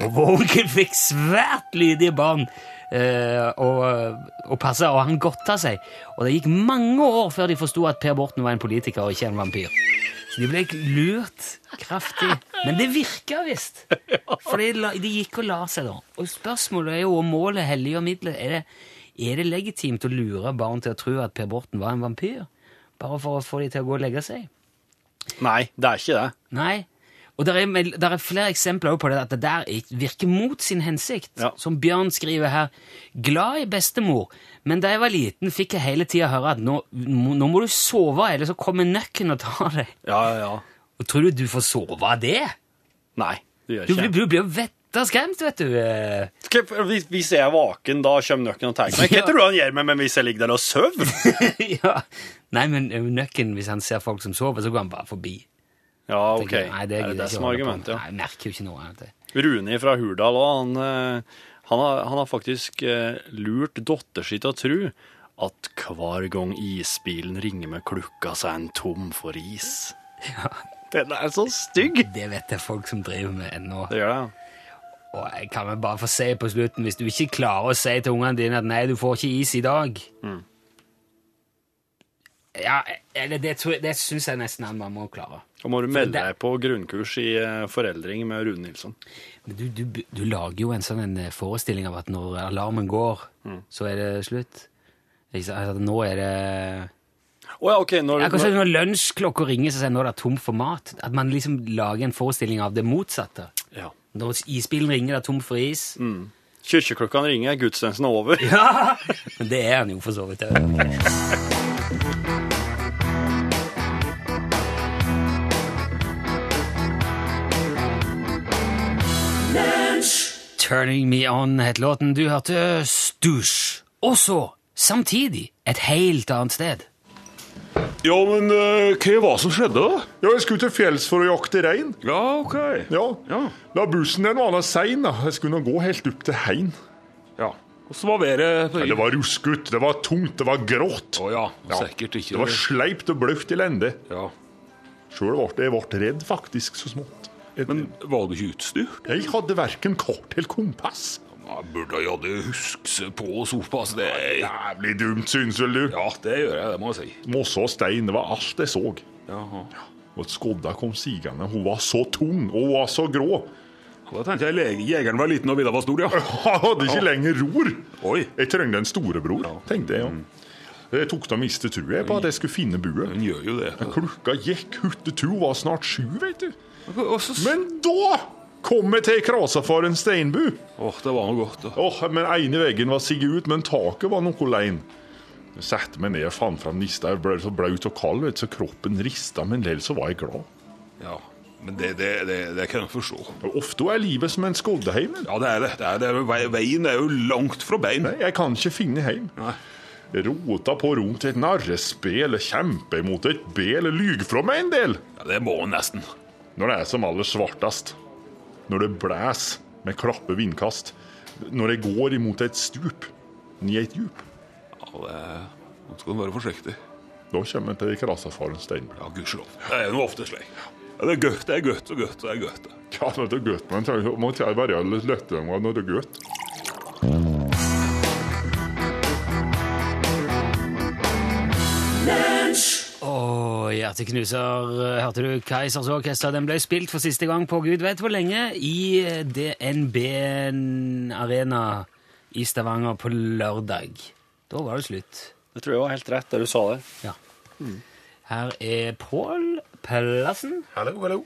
Og vår onkel fikk svært lydige barn eh, og, og passe, og han godta seg. Og det gikk mange år før de forsto at Per Borten var en politiker og ikke en vampyr. Så de ble lurt kraftig. Men det virka visst. For de, gikk og la seg, da. Og spørsmålet er jo om målet helliger middelet. Er det, er det legitimt å lure barn til å tro at Per Borten var en vampyr? Bare for å få dem til å gå og legge seg? Nei, det er ikke det. Nei. Og det er, der er flere eksempler på det, at det der virker mot sin hensikt. Ja. Som Bjørn skriver her. Glad i bestemor, men da jeg var liten, fikk jeg hele tida høre at nå, nå må du sove, eller så kommer nøkken og tar deg. Ja, ja, ja. Og tror du du får sove av det? Nei, det gjør Du, ikke blir- du blir jo vetta skremt, vet du. eh. Hvis, hvis jeg er vaken, da kommer nøkken og tar meg. Hva tror du han gjør med meg hvis jeg ligger der og sover? ja. Nei, men nøkken, hvis han ser folk som sover, så går han bare forbi. Ja, ok. Jeg, Nei, det, er er det det som er argumentet, ja. Nei, jeg merker jo ikke noe det. Rune fra Hurdal han, eh, han, har, han har faktisk eh, lurt datteren sin til å tro at hver gang isbilen ringer med klukka, så er han tom for is. Den er så stygg! Det vet jeg folk som driver med ennå. Det gjør det. Og jeg kan vel bare få si på slutten, hvis du ikke klarer å si til ungene dine at nei, du får ikke is i dag Mm. Ja, eller det, det syns jeg nesten han man må klare. Da må du melde deg på grunnkurs i eh, foreldring med Rune Nilsson. Men du, du, du lager jo en sånn en eh, forestilling av at når alarmen går, Mm. så er det slutt. Altså, nå er det oh, ja, okay, Når, Akkurat som når, når lunsjklokka ringer, så sier nå er det tom for mat. At man liksom lager en forestilling av det motsatte. ja. Når isbilen ringer, det er tom for is. Kirkeklokkene ringer, gudstjenesten er over. Ja! Det er han jo for så vidt òg. Turning Me On het låten. Du hørte Stusj. Og så, samtidig, et helt annet sted. Ja, men uh, hva var det som skjedde, da? Ja, jeg skulle til fjells for å jakte rein. Ja, ok. Ja. Ja. Da bussen den var sein, da. Jeg skulle nå gå helt opp til heim. ja. Hvordan var været? Men Det var ruskete, det var tungt, det var grått. Å ja, Ja. sikkert ikke. Det var sleipt og bløft i lende. ja. Sjøl ble jeg ble redd, faktisk, så smått. Jeg, Men var du ikke utstyrt? jeg hadde verken kart eller kompass. Jeg burde jeg hadde huske på såpass. Det er... Jævlig dumt, syns vel du? Ja, det gjør jeg, det må jeg si. Mosse og stein, det var alt jeg så. Jaha. Og skodda kom sigende. Hun var så tung, og hun var så grå. Da tenkte jeg lege, jegeren var liten og Vidar var stor, ja. Han hadde ikke lenger ror. Oi, Jeg trengte en storebror, tenkte jeg. Ja. Jeg tok da miste trua på at jeg skulle finne buet. Den gjør jo det. Klokka gikk, huttetu var snart sju, vet du. Og så... Men da kom jeg til krasa for en steinbu. Åh, det var noe godt. da. Åh, men ene veggen var sigget ut, men taket var noe lein. Jeg satte meg ned og fant fram nista. Jeg ble så blaut og kald, vet så kroppen rista, men likevel så var jeg glad. Ja, men det, det, det, det kan jeg forstå. Ofte er livet som en skoddeheim. Ja, det er det. det, er, det veien er jo langt fra bein. Nei, jeg kan ikke finne heim. Nei. Rota på rom til et narrespill, kjempe imot et bel, lyg fra meg en del. Ja, det må en nesten. Når det er som aller svartest, når det blæs med klappe vindkast, når jeg går imot et stup, i et djup, Ja, det er... Nå skal du være forsiktig. da kommer jeg til krasafaren Steinbu. Ja, gudskjelov. Det er jo ofte slik. Det er godt, det er godt og godt, det er godt. Ja, det er godt, men jeg må ikke være litt lettere når det er godt. Å, hjerteknuser. Hørte du Keisers Orkester? Den ble spilt for siste gang på gud vet hvor lenge i DNB Arena i Stavanger på lørdag. Da var det slutt. Det tror jeg var helt rett, det du sa der. Ja. Her er Pål Pellassen, Hallo, hallo.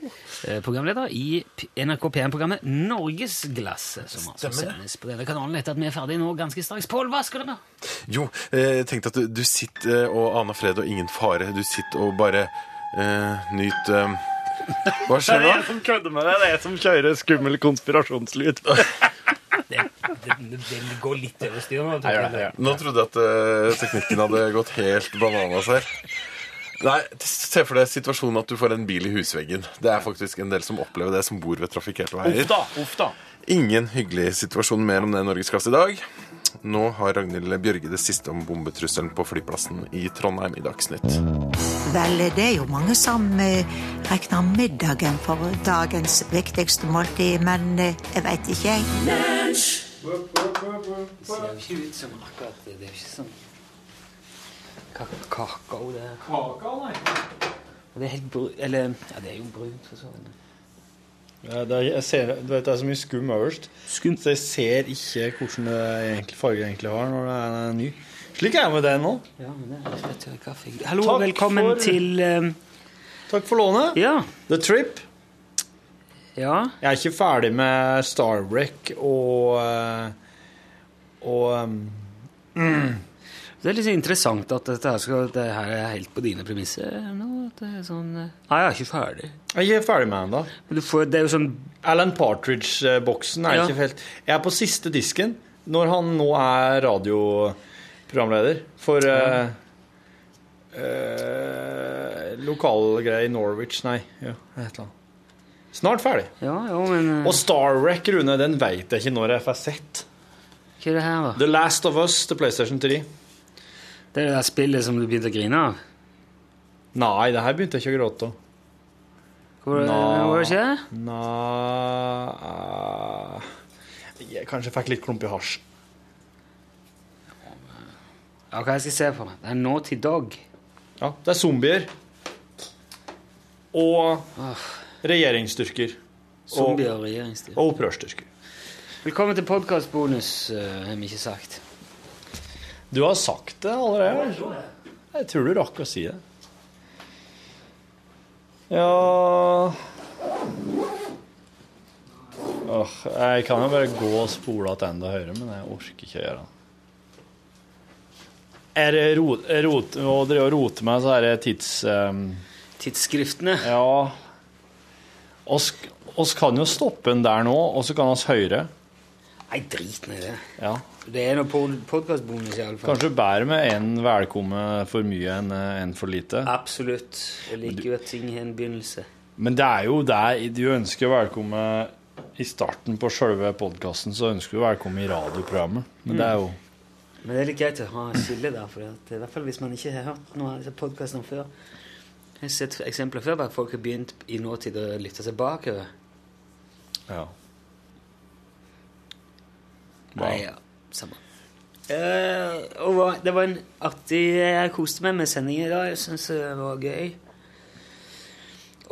programleder i NRK P1-programmet Norgesglasset, som altså sendes på denne kanalen etter at vi er ferdige nå ganske straks. Pål, hva skal du med? Jo, jeg tenkte at du, sitter og aner fred og ingen fare. Du sitter og bare uh, nyter eh, Hva skjer nå? som kødder med deg. Det er jeg som kjører skummel konspirasjonslyd. Det, det, det går litt over styr nå. Nå trodde jeg at uh, teknikken hadde gått helt bananas her. Nei, Se for deg situasjonen at du får en bil i husveggen. Det er faktisk en del som opplever det, som bor ved trafikkerte veier. Uff da, uff da. Ingen hyggelig situasjon mer om det i Norgesklasse i dag. Nå har Ragnhild Bjørge det siste om bombetrusselen på flyplassen i Trondheim i Dagsnytt. Vel, det er jo mange som eh, regner middagen for dagens viktigste måltid, men eh, jeg veit ikke, jeg. Det ser jo ikke ut som akkurat Det er jo ikke sånn kakao, det er. Kakao, nei. Og Det er helt brun Eller, ja, det er jo brunt, for så vidt. Ja, det, er, jeg ser, du vet, det er så mye skum øverst, Skum. så jeg ser ikke hvordan det egentlig, farge egentlig har når det er ny. Slik er jeg med det nå. Ja, men det er rett til kaffe. Hallo, Takk velkommen for- til um... Takk for lånet. Ja. The Trip. Ja. Jeg er ikke ferdig med Starwreck og eh, og um, Det er litt interessant at dette her, skal, det her er helt på dine premisser nå. At det er sånn eh, Nei, jeg er ikke ferdig. Jeg er ikke ferdig med den, da. Men du får, det er jo sånn Alan Partridge-boksen er Ja. ikke helt Jeg er på siste disken når han nå er radioprogramleder for eh, eh, lokalgreie i Norwich Nei, ja, et eller annet. Snart ferdig. Ja, jo, men Og Og Starwreck, Rune, den veit jeg ikke når jeg får sett. Hva er det her, da? The Last of Us til PlayStation 3. Det er det der spillet som du begynte å grine av? Nei, det her begynte jeg ikke å gråte av. Hvor var det ikke? Nei eh, Jeg kanskje fikk litt klump i hasj. Ja, hva jeg skal se for meg? Det er Naughty Dog. Ja, det er zombier. Og regjeringsstyrker. Zombier og regjeringsstyrker. Og opprørsstyrker. Velkommen til podkastbonus, uh, har vi ikke sagt. Du har sagt det allerede. Jeg tror du rakk å si det. Ja Åh, Jeg kan jo bare gå og spole tilbake høyre, men jeg orker ikke å gjøre det. Er det rot, rot, å drive og rote med så her tids... Um, Tidsskriftene. ja oss, oss kan jo stoppe den der nå, og så kan oss høre. Nei, drit nå i det. Ja. Det er noe podkastbonus, iallfall. Kanskje bedre med én velkomme for mye enn en for lite. Absolutt. Jeg liker jo at ting har en begynnelse. Men det er jo der du ønsker velkomme i starten på selve podkasten, så ønsker du velkommen i radioprogrammet. Men det er jo Men det er litt greit å ha skille der, for i hvert fall hvis man ikke har hørt noen av podkastene før. Jeg har sett eksempler før på at folk har begynt i nåtid å lytte seg bakover. Ja. Nei, ja, samme. Eh, og det var en artig Jeg koste meg med sendingen i dag. Jeg syns det var gøy.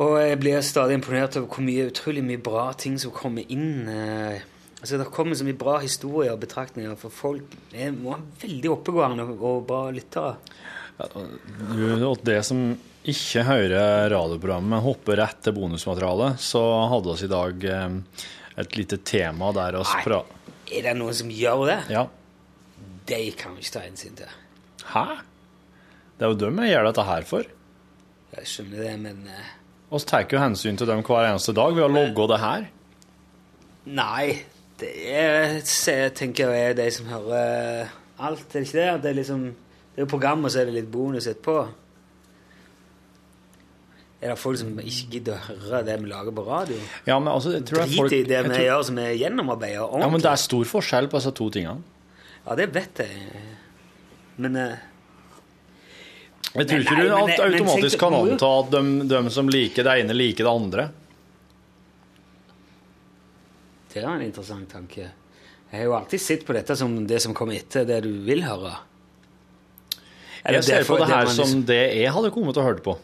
Og jeg blir stadig imponert over hvor mye, utrolig mye bra ting som kommer inn. eh. altså Det kommer så mye bra historier og betraktninger for folk. Ha veldig oppegående og, bra lyttere. Ja, Og det som ikke hører radioprogrammet, men hopper rett til bonusmaterialet, så hadde vi i dag eh, et lite tema der oss Nei. Er det noen som gjør det? Ja. De kan vi ikke ta hensyn til. Hæ? Det er jo dem jeg gjør dette her for. Jeg skjønner det, men eh, Vi tar jo hensyn til dem hver eneste dag ved å logge det her. Nei, det er, jeg tenker jeg er de som hører alt, er det ikke det? Det er liksom, det er jo program, og så er det litt bonus etterpå. Er det folk som ikke gidder å høre det vi lager på radio? Ja, men altså, jeg tror Drit folk i det vi tror, gjør som er gjennomarbeida ordentlig. Ja, men det er stor forskjell på disse to tingene. Ja, det vet jeg. Men uh... Jeg tror ikke du men- men automatisk kan anta at de, de som liker det ene, liker det andre. det er en interessant tanke. Jeg har jo alltid sett på dette som det som kommer etter det du vil høre. Eller Jeg ser derfor- på det det her man som liksom- det jeg hadde kommet og hørt på.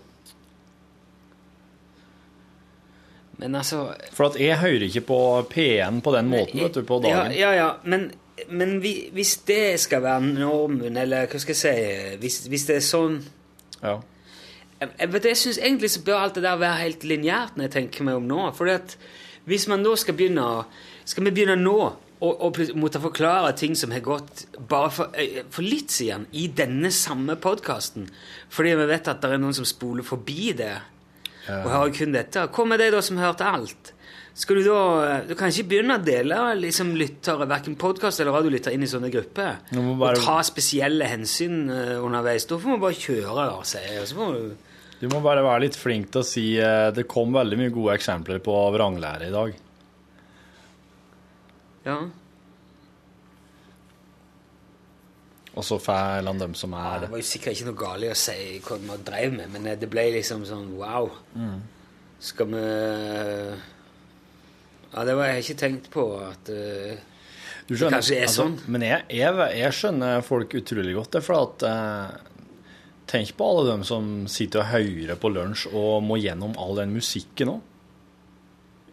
Men altså For jeg hører ikke på P1 på den måten vet du, på dagen. Ja, ja, ja. Men, men vi, hvis det skal være normen, eller hva skal jeg si Hvis, hvis det er sånn Ja. jeg, jeg, vet, jeg synes egentlig så bør alt det der være helt lineært når jeg tenker meg om nå. For at hvis man da skal begynne Skal vi begynne nå å måtte forklare ting som har gått bare for, eh, for litt siden i denne samme podkasten, fordi vi vet at det er noen som spoler forbi det og hører kun dette. Hva med de da som hørte alt? Skal Du da, du kan ikke begynne å dele liksom, lyttere, hverken podkast eller radiolyttere inn i sånne grupper. Bare- Og ta spesielle hensyn eh, underveis. Da får man bare kjøre da, si. Og så du Du må bare være litt flink til å si eh, Det kom veldig mye gode eksempler på vranglære i dag. Ja. Og så får han dem som Ja, er det var jo sikkert ikke noe galt i å si hva man drev med, men det ble liksom sånn wow. Skal vi Ja, det var jeg ikke tenkt på at uh, Du Det kanskje er sånn. Men jeg, jeg, jeg skjønner folk utrolig godt, det, for at eh, Tenk på alle dem som sitter og hører på lunsj og må gjennom all den musikken òg.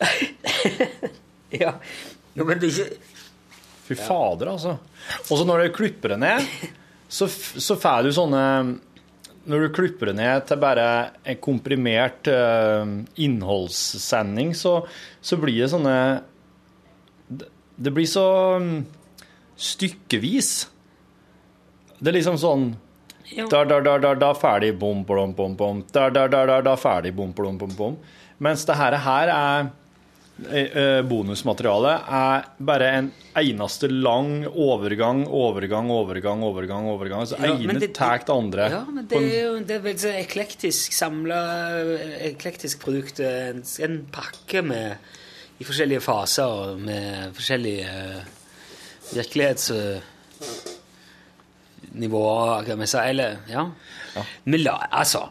Ja. Jo, men det er ikke Fy fader, altså. Og så når du klipper det ned, så, så får du sånne Når du klipper det ned til bare en komprimert uh, innholdssending, så, så blir det sånne Det, det blir så mm, stykkevis. Det er liksom sånn Da, da, da, da, da, ferdig, bom, bom, bom, bom. Da, da, da, da, da, ferdig, bom, bom, bom, bom. Mens det her, her er bonusmaterialet er bare en eneste lang overgang, overgang, overgang, overgang, overgang. Altså Ja, ene tar det andre. Ja, men det er jo det er så eklektisk samla Eklektisk produkt. En, en pakke med i forskjellige faser med forskjellige virkelighetsnivåer, kan vi si. Eller, ja. Men la, altså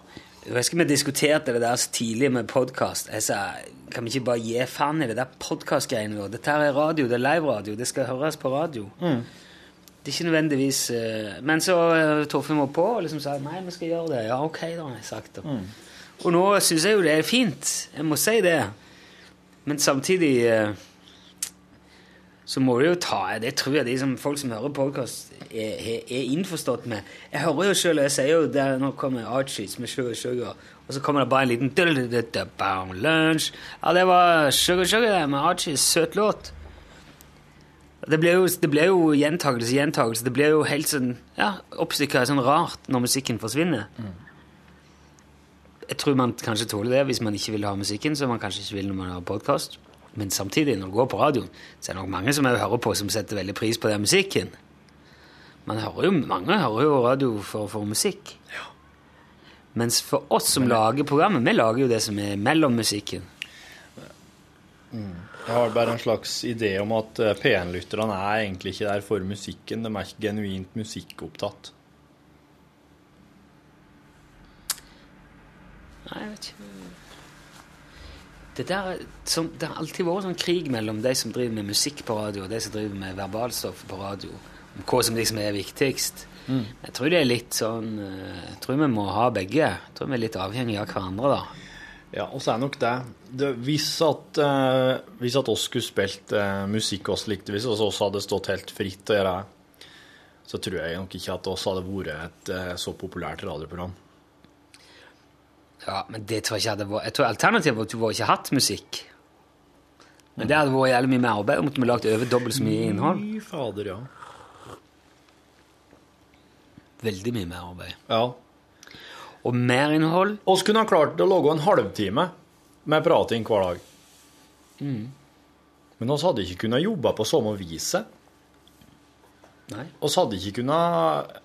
Jeg husker vi diskuterte det der så tidlig med podkast. Jeg sa kan vi ikke bare gi faen i det der podkastgreiene våre? Dette her er radio, det er liveradio, det skal høres på radio. Det er ikke nødvendigvis uh, Men så uh, Torfinn var på og liksom sa nei, vi skal gjøre det. Ja, ok, da, har jeg sagt. Mm. Og nå syns jeg jo det er fint. Jeg må si det. Men samtidig eh, så må du jo ta Det tror jeg de som, folk som hører podkast, er, er, er innforstått med. Jeg hører jo selv, jeg sier jo der nå kommer Archies med Sugar Sugar, og så kommer det bare en liten Lunch. Ja, det var Sugar Sugar det, med Archies. Søt låt. Det ble jo, det blir jo gjentakelse, gjentakelse. Det blir jo helt sånn ja, oppstykka sånn rart når musikken forsvinner. Jeg tror man kanskje tåler det hvis man ikke vil ha musikken, så man kanskje ikke vil når man har podkast. Men samtidig, når du går på radioen, så er det nok mange som jeg hører på, som setter veldig pris på den musikken. Man hører jo, mange hører jo radio for, for musikk. Mens for oss som lager programmet, vi lager jo det som er mellom musikken. Jeg har bare en slags idé om at eh, P1-lytterne er egentlig ikke der for musikken. De er ikke genuint musikkopptatt. Nei, jeg vet ikke. Det, der, er sånn, det har alltid vært sånn krig mellom de som driver med musikk på radio, og de som driver med verbalstoff på radio, om hva som liksom er viktigst. Jeg tror det er litt sånn eh, Jeg tror vi må ha begge. Jeg tror vi er litt avhengige av hverandre, da. Ja, og så er nok det, det Hvis at eh, Hvis at oss skulle spilt eh, musikk oss likte, hvis oss også hadde stått helt fritt å gjøre det, så tror jeg nok ikke at oss hadde vært et eh, så populært radioprogram. Ja, men det tror jeg ikke hadde vært Jeg tror alternativet var at du var ikke hatt musikk. Men det hadde vært jævlig mye mer arbeid. Måtte vi lagt over dobbelt så mye innhold. Fy fader, ja. Veldig mye mer arbeid. Ja. Og mer innhold. Vi kunne ha klart å lage en halvtime med prating hver dag. Men oss hadde ikke kunnet jobbe på samme viset. Nei. Oss hadde ikke kunnet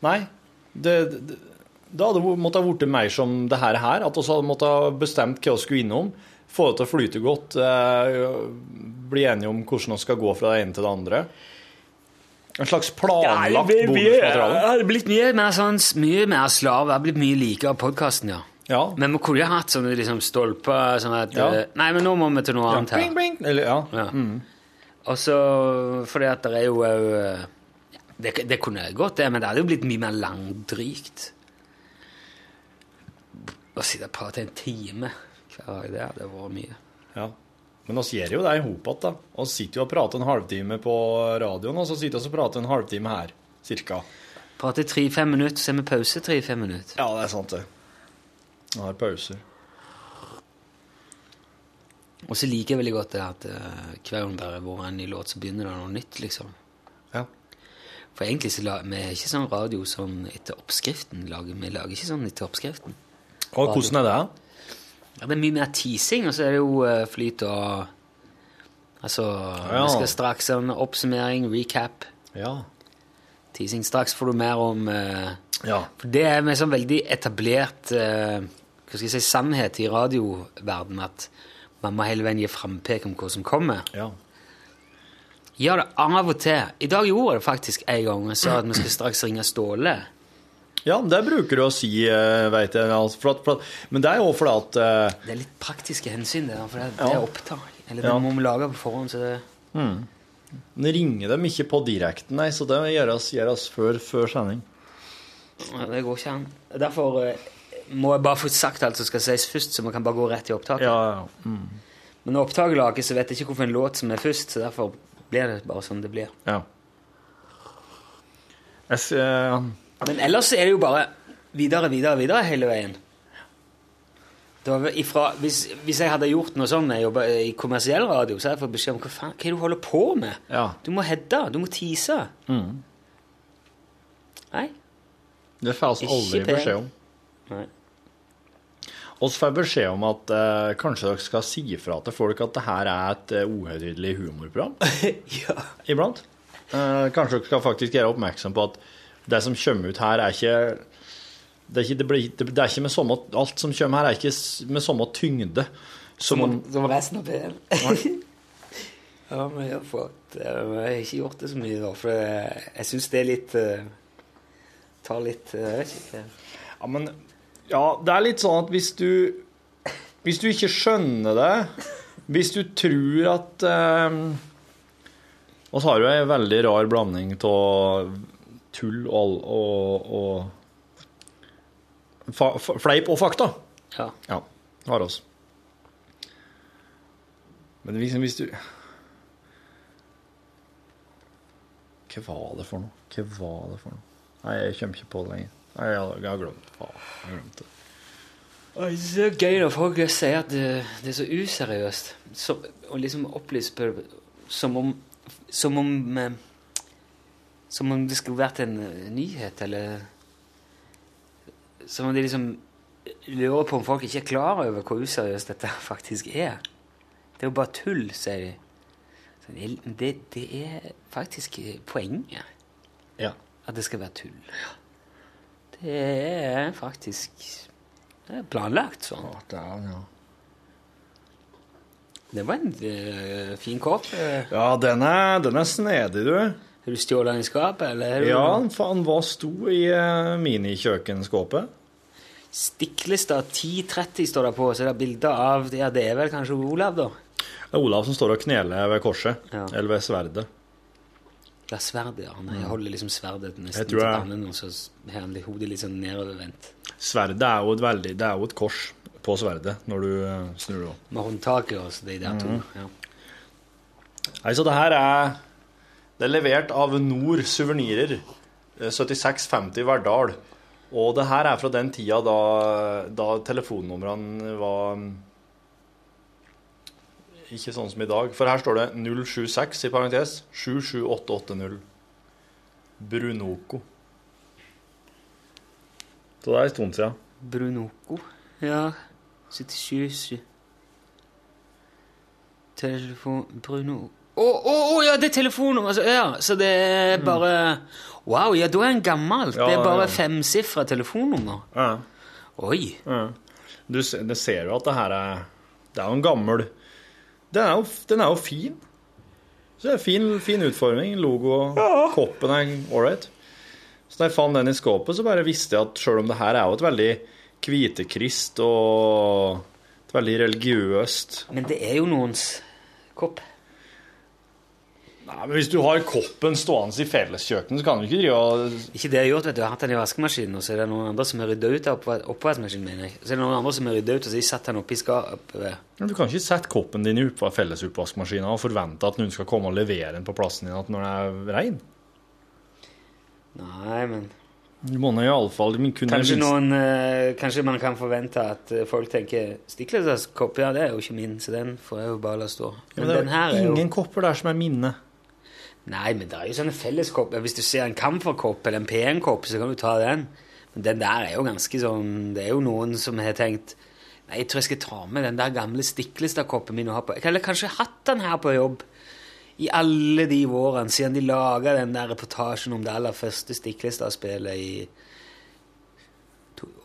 Nei. Det, det, det hadde vært- måtte ha blitt mer som det her, her. At vi hadde måttet ha bestemt hva vi skulle innom. Få det til å flyte godt. Eh, bli enige om hvordan vi skal gå fra det ene til det andre. En slags planlagt bonusmateriale. Det hadde blitt mye mer, sånn, mye mer slav. Det hadde blitt mye likere podkasten, ja. Ja. Men vi kunne jo hatt sånne liksom, stolper sånn at Ja. eh, Nei, men nå må vi til noe annet her. Bing, bing. Eller, ja. Ja. Og så fordi at det er jo òg det, det kunne gått, det, men det hadde jo blitt mye mer langdrygt. Å sitte og prate en time hver dag, det hadde vært mye. Ja. Men oss gjør jo det i hop igjen, da. Vi sitter jo og prater en halvtime på radioen, og så sitter vi og prater en halvtime her, cirka. Prater tre-fem minutter, så er vi pause tre-fem minutter. Ja, det er sant, det. Vi har pauser. Og så liker jeg veldig godt det at uh, hver gang det har vært en ny låt, så begynner det noe nytt, liksom. Ja. For egentlig så lager vi er ikke sånn radio sånn etter oppskriften. Lager, vi lager ikke sånn etter oppskriften. Og hvordan er det? Ja, det er mye mer teasing, og så er det jo eh, flyt og Altså, Ja. vi skal straks ha en oppsummering, recap. Ja. Teasing. Straks får du mer om uh, Ja. For det er med sånn veldig etablert uh, hva skal jeg si, sannhet i radioverdenen at man må hele veien gi frampek om hva som kommer. Ja. Gjør det av og til. I dag gjorde jeg det faktisk en gang. Jeg sa at vi skal straks ringe Ståle. Ja, det bruker du å si, veit jeg. altså, For at, for at, men det er jo fordi at uh, Det er litt praktiske hensyn, det. For det, det er opptak. Eller det Ja. må vi lage på forhånd. så det... det ringer dem ikke på direkten, nei, så det gjøres, gjøres før, før sending. Ja, Det går ikke an. Derfor uh, må jeg bare få sagt alt som skal sies først, så vi kan bare gå rett i opptaket. Ja, ja. Mm. Men når opptaket lages, så vet jeg ikke hvilken låt som er først, så derfor blir det bare sånn det blir. ja. Jeg, uh, eh, Men ellers er det jo bare videre, videre, videre hele veien. Ifra, hvis, hvis jeg hadde gjort noe sånn jeg jobba i kommersiell radio, så hadde jeg fått beskjed om hva faen hva er det du holder på med. ja. Du må hedde, du må tease. Mm. Nei. Det får vi aldri pen. beskjed om. Nei. Vi får beskjed om at eh, kanskje dere skal si ifra til folk at det her er et uh, uhøytidelig humorprogram ja. iblant. Eh, kanskje dere skal faktisk gjøre oppmerksom på at det som kommer ut her, er ikke det er ikke, det blir, det, det er ikke med samme, Alt som kommer her, er ikke med samme tyngde som som, Som resten av P1. ja, men jeg har fått Jeg har ikke gjort det så mye, da, for jeg, jeg syns det er litt eh, Tar litt eh, Jeg vet ikke. Ja, men Ja, det er litt sånn at hvis du Hvis du ikke skjønner det Hvis du tror at eh, Og så har du ei veldig rar blanding av tull og, og, og fa, fa, Fleip og fakta. Ja. Ja, har oss. Men liksom hvis du Hva var det for noe? Hva var det for noe? Nei, jeg kommer ikke på det lenger. Nei, jeg jeg har glemt det. Jeg har glemt det. Det er så gøy når folk sier at det, det er så useriøst. Så, og liksom opplyse på det som om Som om eh, Som om det skulle vært en eh, nyhet, eller Som om de liksom lurer på om folk ikke er klar over hvor useriøst dette faktisk er. Det er jo bare tull, sier de. Det, det, er faktisk poenget. Ja. At det skal være tull. Det er faktisk det er planlagt sånn. Ja, det er, ja. Det var en uh, fin kopp. Eh, ja, den er, den er snedig, du. Har du stjålet den i skapet, eller? Ja, faen, hva sto i uh, minikjøkkenskåpet? Stikklista 1030 står det på, så det er bilder av Ja, det er vel kanskje Olav, da? Det er Olav som står og kneler ved korset. Ja. Eller ved sverdet. Det er sverdet, ja. Han holder liksom sverdet nesten Jeg til pannen, og så har han hodet litt sånn nedovervendt. Sverdet er jo et veldig Det er jo et kors på sverdet når du eh, snur det om. Med håndtaket og så de der to. Mm. Ja. Nei, så det her er Det er levert av Nord Suvenirer. eh, 7650 Verdal. Og det her er fra den tida da, da telefonnumrene var mm, ikke sånn som i dag. For her står det 076 i parentes. 77880. Brunoco. Så det er en stund siden. Brunoco. Ja. 77 Telefon Bruno Å, å, å, ja, det er telefonnummer! Altså, ja, så det er bare Wow, ja, da er en gammel. Ja, det er bare ja. femsifra telefonnummer. Ja. Oi. Ja. Du, det ser jo at det her er Det er jo en gammel Den er jo, den er jo fin. Så det er fin, fin utforming. Logo og koppen er ålreit. Så da jeg fant den i skåpet, så bare visste jeg at sjøl om det her er jo et veldig hvitekrist og et veldig religiøst Men det er jo noens kopp. Nei, men Hvis du har koppen stående i felleskjøkkenet, så kan du ikke drive og Ikke det jeg har gjort, vet du. Jeg har hatt den i vaskemaskinen, og så er det noen andre som har rydda ut av oppva- oppvaskmaskinen. jeg. Så er det noen andre som har rydda ut, og så har de satt den oppi skapet. Men Du kan ikke sette koppen din i oppva- fellesoppvaskmaskinen og forvente at noen skal komme og levere den på plassen din når det er rein. Nei, men Du må nå iallfall kunne Kanskje, noen, øh, kanskje man kan forvente at eh, folk tenker Stikkløs kopp, ja, det er jo ikke min, så den får jeg jo bare la stå. Ja, Men, men det er jo ingen kopper der som er minne. Nei, men det er jo sånne felleskopper. Hvis du ser en kamferkopp eller en P1-kopp, så kan du ta den. Men den der er jo ganske sånn Det er jo noen som har tenkt Nei, jeg tror jeg skal ta med den der gamle Stiklestad-koppen min og ha på kunne kanskje hatt den her på jobb i alle de årene siden de laga den der reportasjen om det aller første Stiklestad-spillet i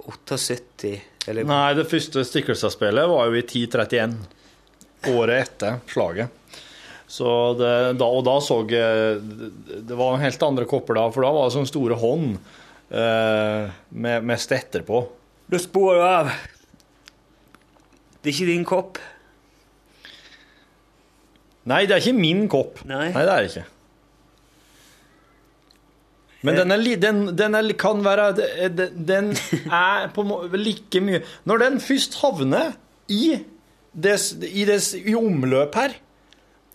78. Eller Nei, det første Stiklestad-spillet var jo i 1031. Året etter slaget. Så det, da, og da så jeg Det var helt andre kopper da, for da var det sånne store hånd eh, med, med stetter på. Du spår av. Det er ikke din kopp. Nei, det er ikke min kopp. Nei. det er det ikke. Men den, er, den, den er, kan være Den den er på like mye Når den først havner i des, i, des, i omløp her,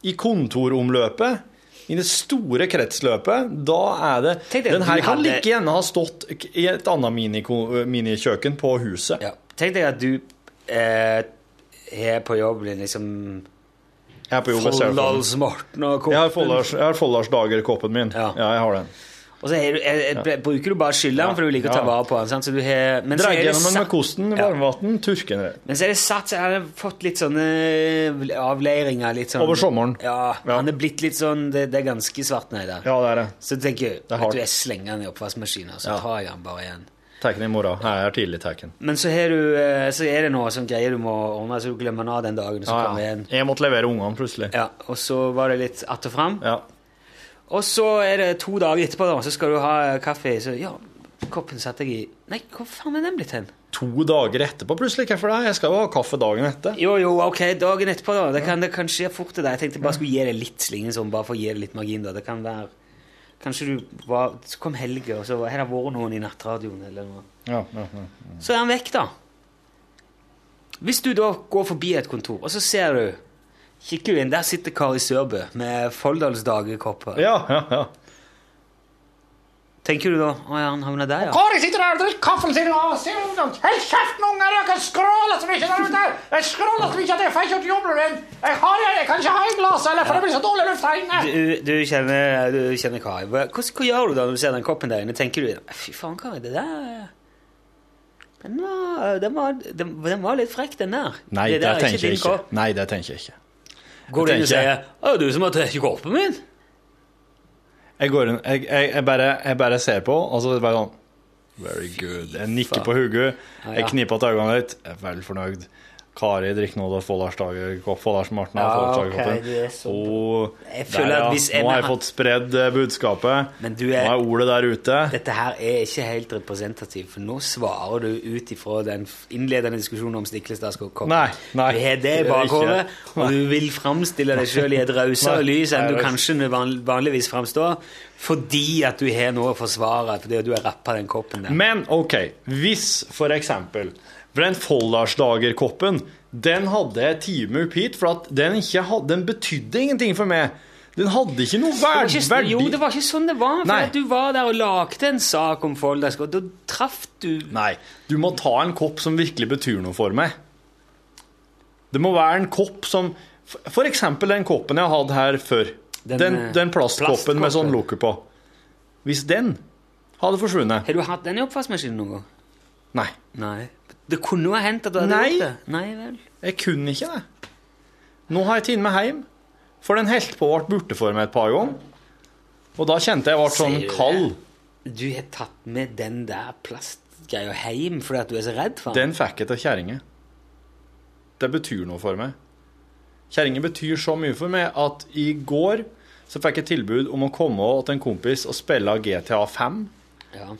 i kontoromløpet, i det store kretsløpet, da er det Tenk Den her kan hadde- like gjerne ha stått i et annet minikjøkken mini på huset. Ja. Tenk deg at du eh, er på jobb liksom. Folldalsmorten og koppen. Jeg har Folldalsdager-koppen min. Ja. ja, jeg har den. Og så er du, er, er, bruker du bare skylleren, for du liker å ta vare på den. Så du har, men, så det gjennom den med kosten, varmvann, turken den. men så er det satt, så har det fått litt sånne avleiringer. Litt sånn, Over sommeren. Ja, han er blitt litt sånn Det, det er ganske svart nedi der. Ja, det er det. Så du tenker er at du, jeg slenger den i oppvaskmaskinen, så tar jeg den bare igjen. Tar den i morgen. Her er tidlig teken. Men så, har du, eh, så er det noe sånn greier du må ordne, så du glemmer den av den dagen. Så Ja, ja. Jeg måtte levere ungene plutselig. Ja, og så var det litt att og fram. Ja. Og så er det to dager etterpå, da, så skal du ha kaffe. Så ja, koppen satte jeg i Nei, hvor faen er den blitt hen? To dager etterpå plutselig. Hvorfor det? Jeg skal jo ha kaffe dagen etter. Jo, jo, ok, dagen etterpå, da. Det kan, det kan skje fort til deg. Jeg tenkte bare skulle gi deg litt slingen sånn, bare for å gi deg litt margin, da. Det kan være Kanskje du var Så kom helga, og så har det vært noen i nattradioen eller noe. Ja, ja, ja. Så er han vekk, da. Hvis du da går forbi et kontor, og så ser du Kikker du inn, der sitter Kari Sørbø med Folldalsdagerkopper. Ja, ja, ja. Tenker du da Å ja, han havna der, ja. Kari sitter der og drikker kaffen sin og ser ungdom. Hold kjeften, unger! Dere skråler så mye der ute! Jeg skråler så mye at jeg får ikke jobben min! Jeg, har, jeg kan ikke ha i glasset, eller for det blir så dårlig luft her inne! Du, du kjenner, du kjenner Kari. Hva, hva, hva gjør du da når du ser den koppen der inne? Tenker du Fy faen, Kari, det der Den var, den var, den, den var litt frekk, den der. Nei, det det der er tenker jeg ikke. Nei, det tenker jeg ikke. Går du inn og sier. 'Å, du som har tatt koppen min'? Jeg, går inn, jeg, jeg, jeg, bare, jeg bare ser på, og så er det bare sånn Very good. Jeg nikker på hodet, jeg kniper til øynene litt. Jeg er veldig fornøyd. Kari det Folldalsmarten Ja, har ok, er fått så Og Jeg der, føler ja. Nå har jeg fått spredd eh, budskapet. Men du Nå er- er ordet der ute. Dette her er ikke helt representativt, for nå svarer du ut ifra den innledende diskusjonen om Stiklestadskoppen. Nei, nei, Du har det i er bakhodet, og du vil framstille deg sjøl i et rausere lys enn du kanskje van- vanligvis framstår, fordi at du har noe å forsvare, fordi du har rappa den koppen der. Men ok, hvis for eksempel For den Folldalsdagerkoppen, den hadde jeg time opp hit, for den, hadde, den betydde ingenting for meg. Den hadde ikke noe verd, ikke, verdi. jo, det var ikke sånn det var. For Nei. at du var der og lagde en sak om Folldalsskopp. Da traff du Nei, du må ta en kopp som virkelig betyr noe for meg. Det må være en kopp som For eksempel den koppen jeg har hatt her før. Den, Den, eh, den, plastkoppen med sånn lukke på. Hvis den hadde forsvunnet Har du hatt den i oppvaskmaskinen noen gang? Nei, Nei. Det kunne jo ha hendt at du hadde Nei. gjort det. Nei vel. jeg kunne ikke det. Nå har jeg tatt med hjem, for den holdt på å bli borte for meg et par ganger. Og da kjente jeg ble sånn Sier du kald. Du har tatt med den der plastgreia hjem fordi at du er så redd for den? Den fikk jeg til kjerringa. Det betyr noe for meg. Kjerringa betyr så mye for meg at i går så fikk jeg tilbud om å komme til en kompis og spille GTA 5. Ja.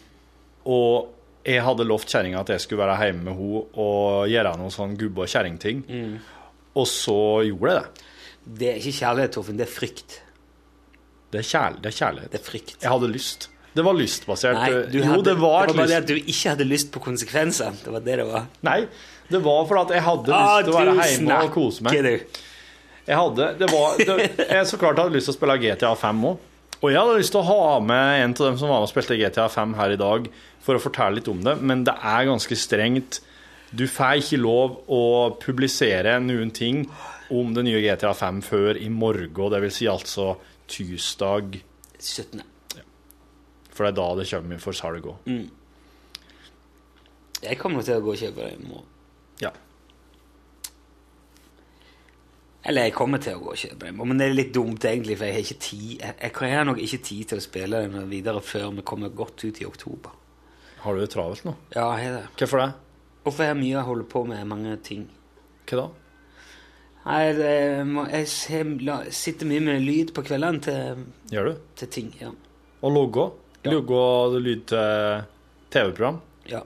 Og jeg hadde lovt kjerringa at jeg skulle være hjemme med henne og gjøre noen sånn gubbe- og kjerringting. Mm. Og så gjorde jeg det. Det er ikke kjærlighet, Torfinn. Det er frykt. Det er, kjærl det er kjærlighet. Det er frykt. Jeg hadde lyst. Det var lystbasert. Nei, du jo, hadde, det var et bare det at du ikke hadde lyst på konsekvenser. Det var det det var. Nei, det var fordi at jeg hadde Ah, lyst til å være hjemme og kose meg. du. Jeg hadde, det var, det, jeg så klart hadde lyst til å spille GTA 5 òg. Og jeg hadde lyst til å ha med en av dem som var med og spilte GTA 5 her i dag, for å fortelle litt om det, men det er ganske strengt. Du får ikke lov å publisere noen ting om det nye GTA 5 før i morgen, det vil si altså tirsdag, 17. for det er da det kommer for salg òg. Jeg kommer til å gå og kjøpe det i morgen. Ja. Eller jeg kommer til å gå og kjøpe den, men det er litt dumt egentlig, for jeg har ikke tid. Jeg, jeg har nok ikke tid til å spille den videre før vi kommer godt ut i oktober. Har du det travelt nå? Ja, jeg har det. Hvorfor det? Hvorfor har jeg mye å holde på med mange ting? Hva da? Nei, det, jeg, jeg sitter mye med lyd på kveldene til, Gjør du? til ting. Ja. Og logge? Ja. Logge og lyd til TV-program? ja.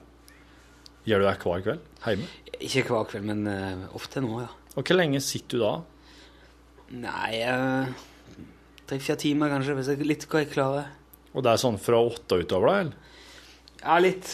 Gjør du det hver kveld? Hjemme? Ikke hver kveld, men uh, ofte nå, ja. Og hvor lenge sitter du da? Nei eh, Tre-fire timer, kanskje, hvis jeg litt hva jeg klarer. Og det er sånn fra åtte og utover, da? eller? Ja, litt.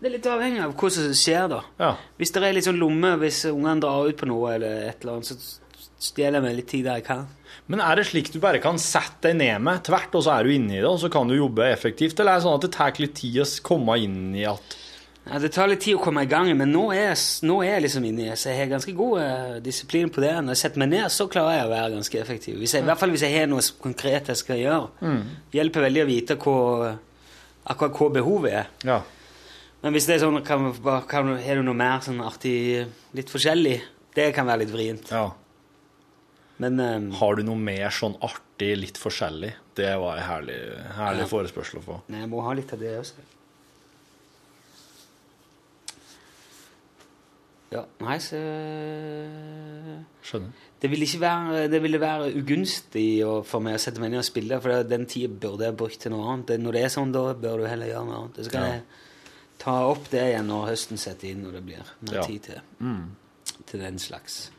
Det er litt avhengig av hva som skjer, da. Ja. Hvis det er litt sånn lomme, hvis ungene drar ut på noe eller et eller annet, så stjeler jeg meg litt tid der jeg kan. Men er det slik du bare kan sette deg ned med tvert, og så er du inne i det, og så kan du jobbe effektivt? Eller er det sånn at det tar litt tid å komme inn i at Ja, det tar litt tid å komme i gang, men nå er nå er jeg liksom inni så jeg har ganske god eh, disiplin på det. Når jeg setter meg ned, så klarer jeg å være ganske effektiv. Jeg, I hvert fall hvis jeg har noe konkret jeg skal gjøre. Mm. hjelper veldig å vite hva, akkurat hva behovet er. Ja. Men hvis det er sånn, kan, kan, har du noe mer sånn artig, litt forskjellig, det kan være litt vrient. ja. Men um, Har du noe mer sånn artig, litt forskjellig? Det var en herlig, herlig Ja. forespørsel å få. nei, jeg må ha litt av det også. Ja, nei, så Skjønner. Det ville ikke være, det ville være ugunstig for meg å sette meg ned og spille, for den tida burde jeg brukt til noe annet. Når det er sånn, da bør du heller gjøre noe annet. Så kan Ja. jeg ta opp det igjen når høsten setter inn, når det blir mer Ja. tid til, til den slags.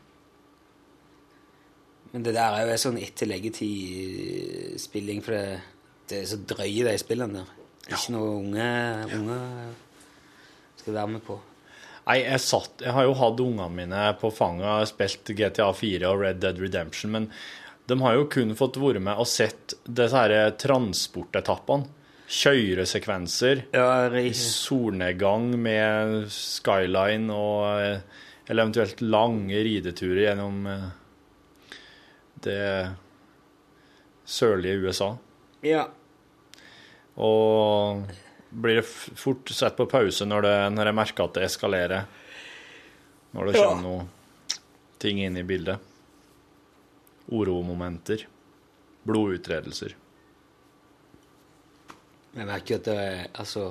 Men det der er jo en sånn etter leggetid-spilling, for det, det er så drøye de spillene der. Ikke noe unge, unge skal være med på. Nei, jeg, satt, jeg har jo hatt ungene mine på fanget og spilt GTA 4 og Red Dead Redemption, men de har jo kun fått være med og sett disse her transportetappene. Kjøresekvenser Ja, i solnedgang med skyline og eh, eller eventuelt lange rideturer gjennom eh, det sørlige USA. ja. Og blir det fort sett på pause når, det, når jeg merker at det eskalerer. Når det Ja. kommer noe ting inn i bildet. Oromomenter. Blodutredelser. Jeg merker at det er, altså,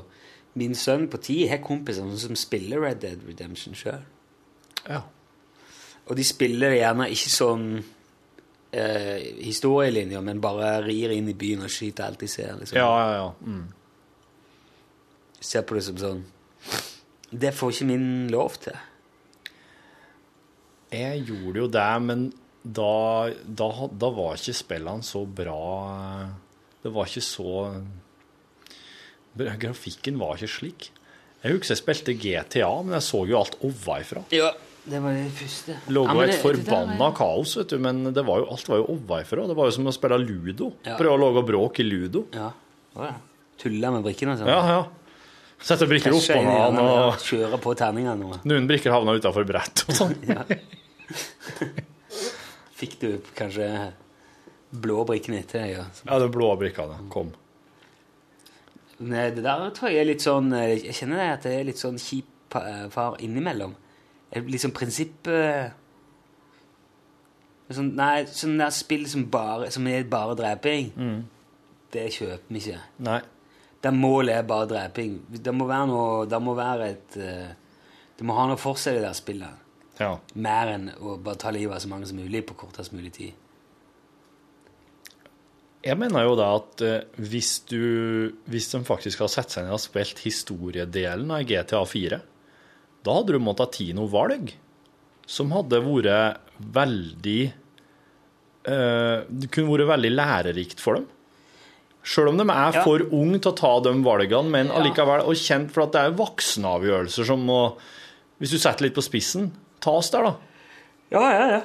min sønn på ti har kompiser som spiller Red Dead Redemption sjøl. Ja. Og de spiller gjerne ikke sånn eh, historielinjer, men bare rir inn i byen og skyter alt de ser. Liksom. Ja, ja, ja. Mm. Ser på det som sånn Det får ikke min lov til. Jeg gjorde jo det, men da, da, da var ikke spillene så bra Det var ikke så Grafikken var ikke slik. Jeg husker jeg spilte GTA, men jeg så jo alt ovenfra. Ja, det var det første. Det lå jo et forbanna er- kaos, vet du, men det var jo, alt var jo ovenfra. Det var jo som å spille ludo. Ja. Prøve å lage bråk i ludo. Ja. Ja. Med brikkene sånn. Ja, ja. Sette brikker opp oppå hjørnet, ja. og Kjører på terningene. noen brikker havna utafor brett og sånn. Fikk du kanskje blå brikkene etter deg? Ja. Ja, de blå brikkene kom. Nei, det der tror jeg er litt sånn eh, Jeg kjenner det at det er litt sånn kjip eh, far innimellom. Litt sånn prinsipp eh, sånn, Nei, sånn der spill som, bare, som er bare dreping, det kjøper vi ikke. Nei. Der målet er bare dreping. Det må være noe Det må være et eh, Det må ha noe for seg, det der spillet. Ja. Mer enn å bare ta livet av så mange som mulig på kortest mulig tid. Jeg mener jo da at eh, hvis du Hvis de faktisk har sett seg ned og spilt historiedelen av GTA 4, da hadde du måttet ta noe valg som hadde vært veldig eh, Det kunne vært veldig lærerikt for dem. Sjøl om de er Ja. for unge til å ta de valgene, men allikevel og kjent for at det er voksenavgjørelser som må Hvis du setter litt på spissen, tas der, da. Ja, ja, ja.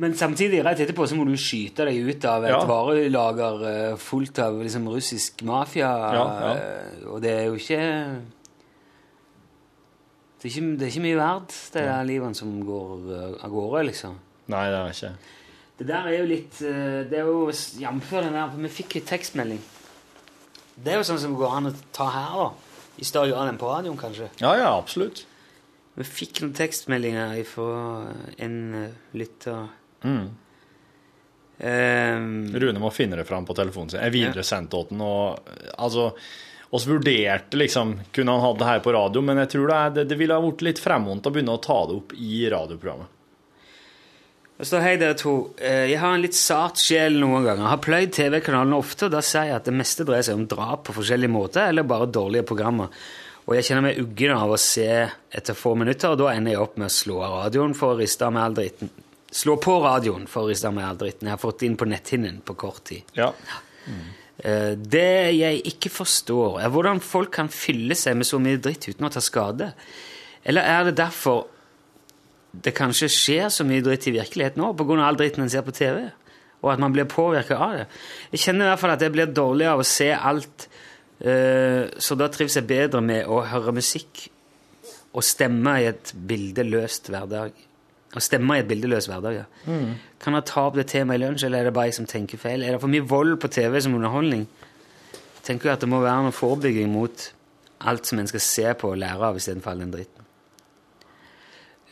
Men samtidig, rett etterpå, så må du skyte deg ut av et Ja. varelager eh, fullt av liksom, russisk mafia. Ja, ja. eh, Og det er jo ikke Det er ikke, det er ikke mye verdt, det der livene som går eh, av gårde, liksom. Nei, det er ikke Det der er jo litt eh, Det er jo jf. den der Vi fikk jo tekstmelding. Det er jo sånn som går an å ta her, da. I større grad enn på radioen, kanskje. Ja, ja, absolutt. Vi fikk noen tekstmeldinger fra en eh, lytter. Mm. Um, Rune må finne det fram på telefonen sin. Jeg videresendte ja. den, og altså oss vurderte liksom Kunne han hatt det her på radio, men jeg tror det, er, det, det ville ha blitt litt fremhåndt å begynne å ta det opp i radioprogrammet. Det så hei dere to. Eh, Jeg har en litt sart sjel noen ganger. Jeg Har pløyd TV-kanalene ofte, og da sier jeg at det meste dreier seg om drap på forskjellige måter, eller bare dårlige programmer. Og jeg kjenner meg uggen av å se etter få minutter, og da ender jeg opp med å slå av radioen for å riste av meg all dritten. Slå på radioen for å riste av meg all dritten jeg har fått inn på netthinnen på kort tid. Ja. Mm. Det jeg ikke forstår, er hvordan folk kan fylle seg med så mye dritt uten å ta skade. Eller er det derfor det kanskje skjer så mye dritt i virkeligheten nå, av all dritten en ser på TV? Og at man blir påvirka av det? Jeg kjenner i hvert fall at jeg blir dårlig av å se alt, eh, så da trives jeg bedre med å høre musikk og stemme i et bildeløst hverdag. Å stemme i et bildeløst hverdag, ja. Kan jeg ta opp det temaet i lunsj, eller er det bare jeg som tenker feil? Er det for mye vold på TV som underholdning? Jeg tenker jo at det må være noe forebygging mot alt som en skal se på og lære av istedenfor all den dritten.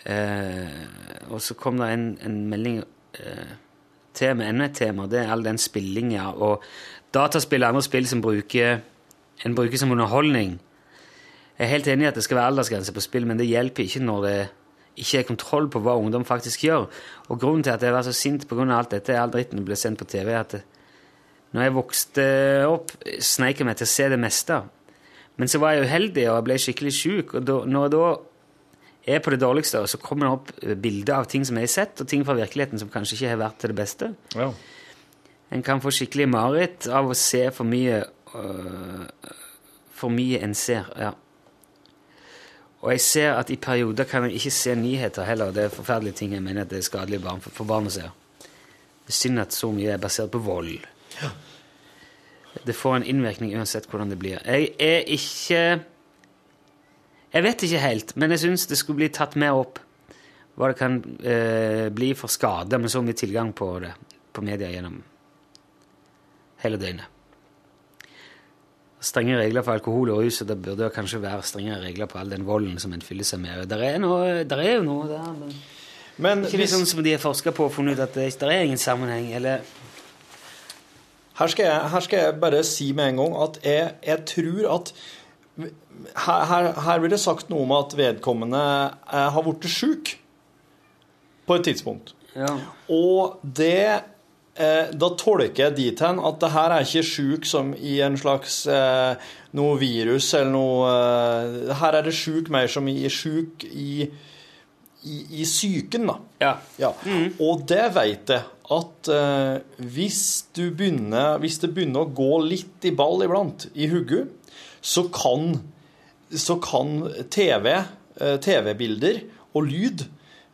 Eh, og så kom det en, en melding eh, til med enda et tema. Det er all den spillinga og dataspill og andre spill som bruker, en bruker som underholdning. Jeg er helt enig i at det skal være aldersgrense på spill, men det hjelper ikke når det ikke er kontroll på hva ungdom faktisk gjør. Og grunnen til at jeg var så sint av alt dette, all dritten ble sendt på TV, er at det, når jeg vokste opp, sneik jeg meg til å se det meste. Men så var jeg uheldig, og jeg ble skikkelig sjuk. Og når jeg da er på det dårligste, og så kommer det opp bilder av ting som jeg har sett, og ting fra virkeligheten som kanskje ikke har vært til det beste. Ja. En kan få skikkelig mareritt av å se for mye øh, For mye en ser, ja. Og jeg ser at i perioder kan jeg ikke se nyheter heller. Det er forferdelige ting jeg mener at det er skadelig barn, for, for barn å se. Det er synd at så mye er basert på vold. Det får en innvirkning uansett hvordan det blir. Jeg er ikke Jeg vet ikke helt, men jeg syns det skulle bli tatt mer opp hva det kan eh, bli for skade med så mye tilgang på det på media gjennom hele døgnet. Strenge regler for alkohol og rus, og det burde kanskje være strengere regler på all den volden som en fyller seg med. Der er, noe, der er jo noe der, men Men ikke hvis, sånn som de har forska på og funnet ut at det, det er ingen sammenheng, eller her, skal jeg, her skal jeg bare si med en gang at jeg, jeg tror at her, her, her blir det sagt noe om at vedkommende eh, har blitt sjuk på et tidspunkt. Ja. Og det eh, Da tolker jeg dit hen at det her er ikke sjuk som i en slags eh, noe virus eller noe eh, Her er det sjuk mer som i sjuk i, i, i psyken, da. ja. Ja. Og det vet jeg at eh, hvis, du begynner, hvis det begynner å gå litt i ball iblant i hodet, så kan, så kan TV, eh, TV-bilder og lyd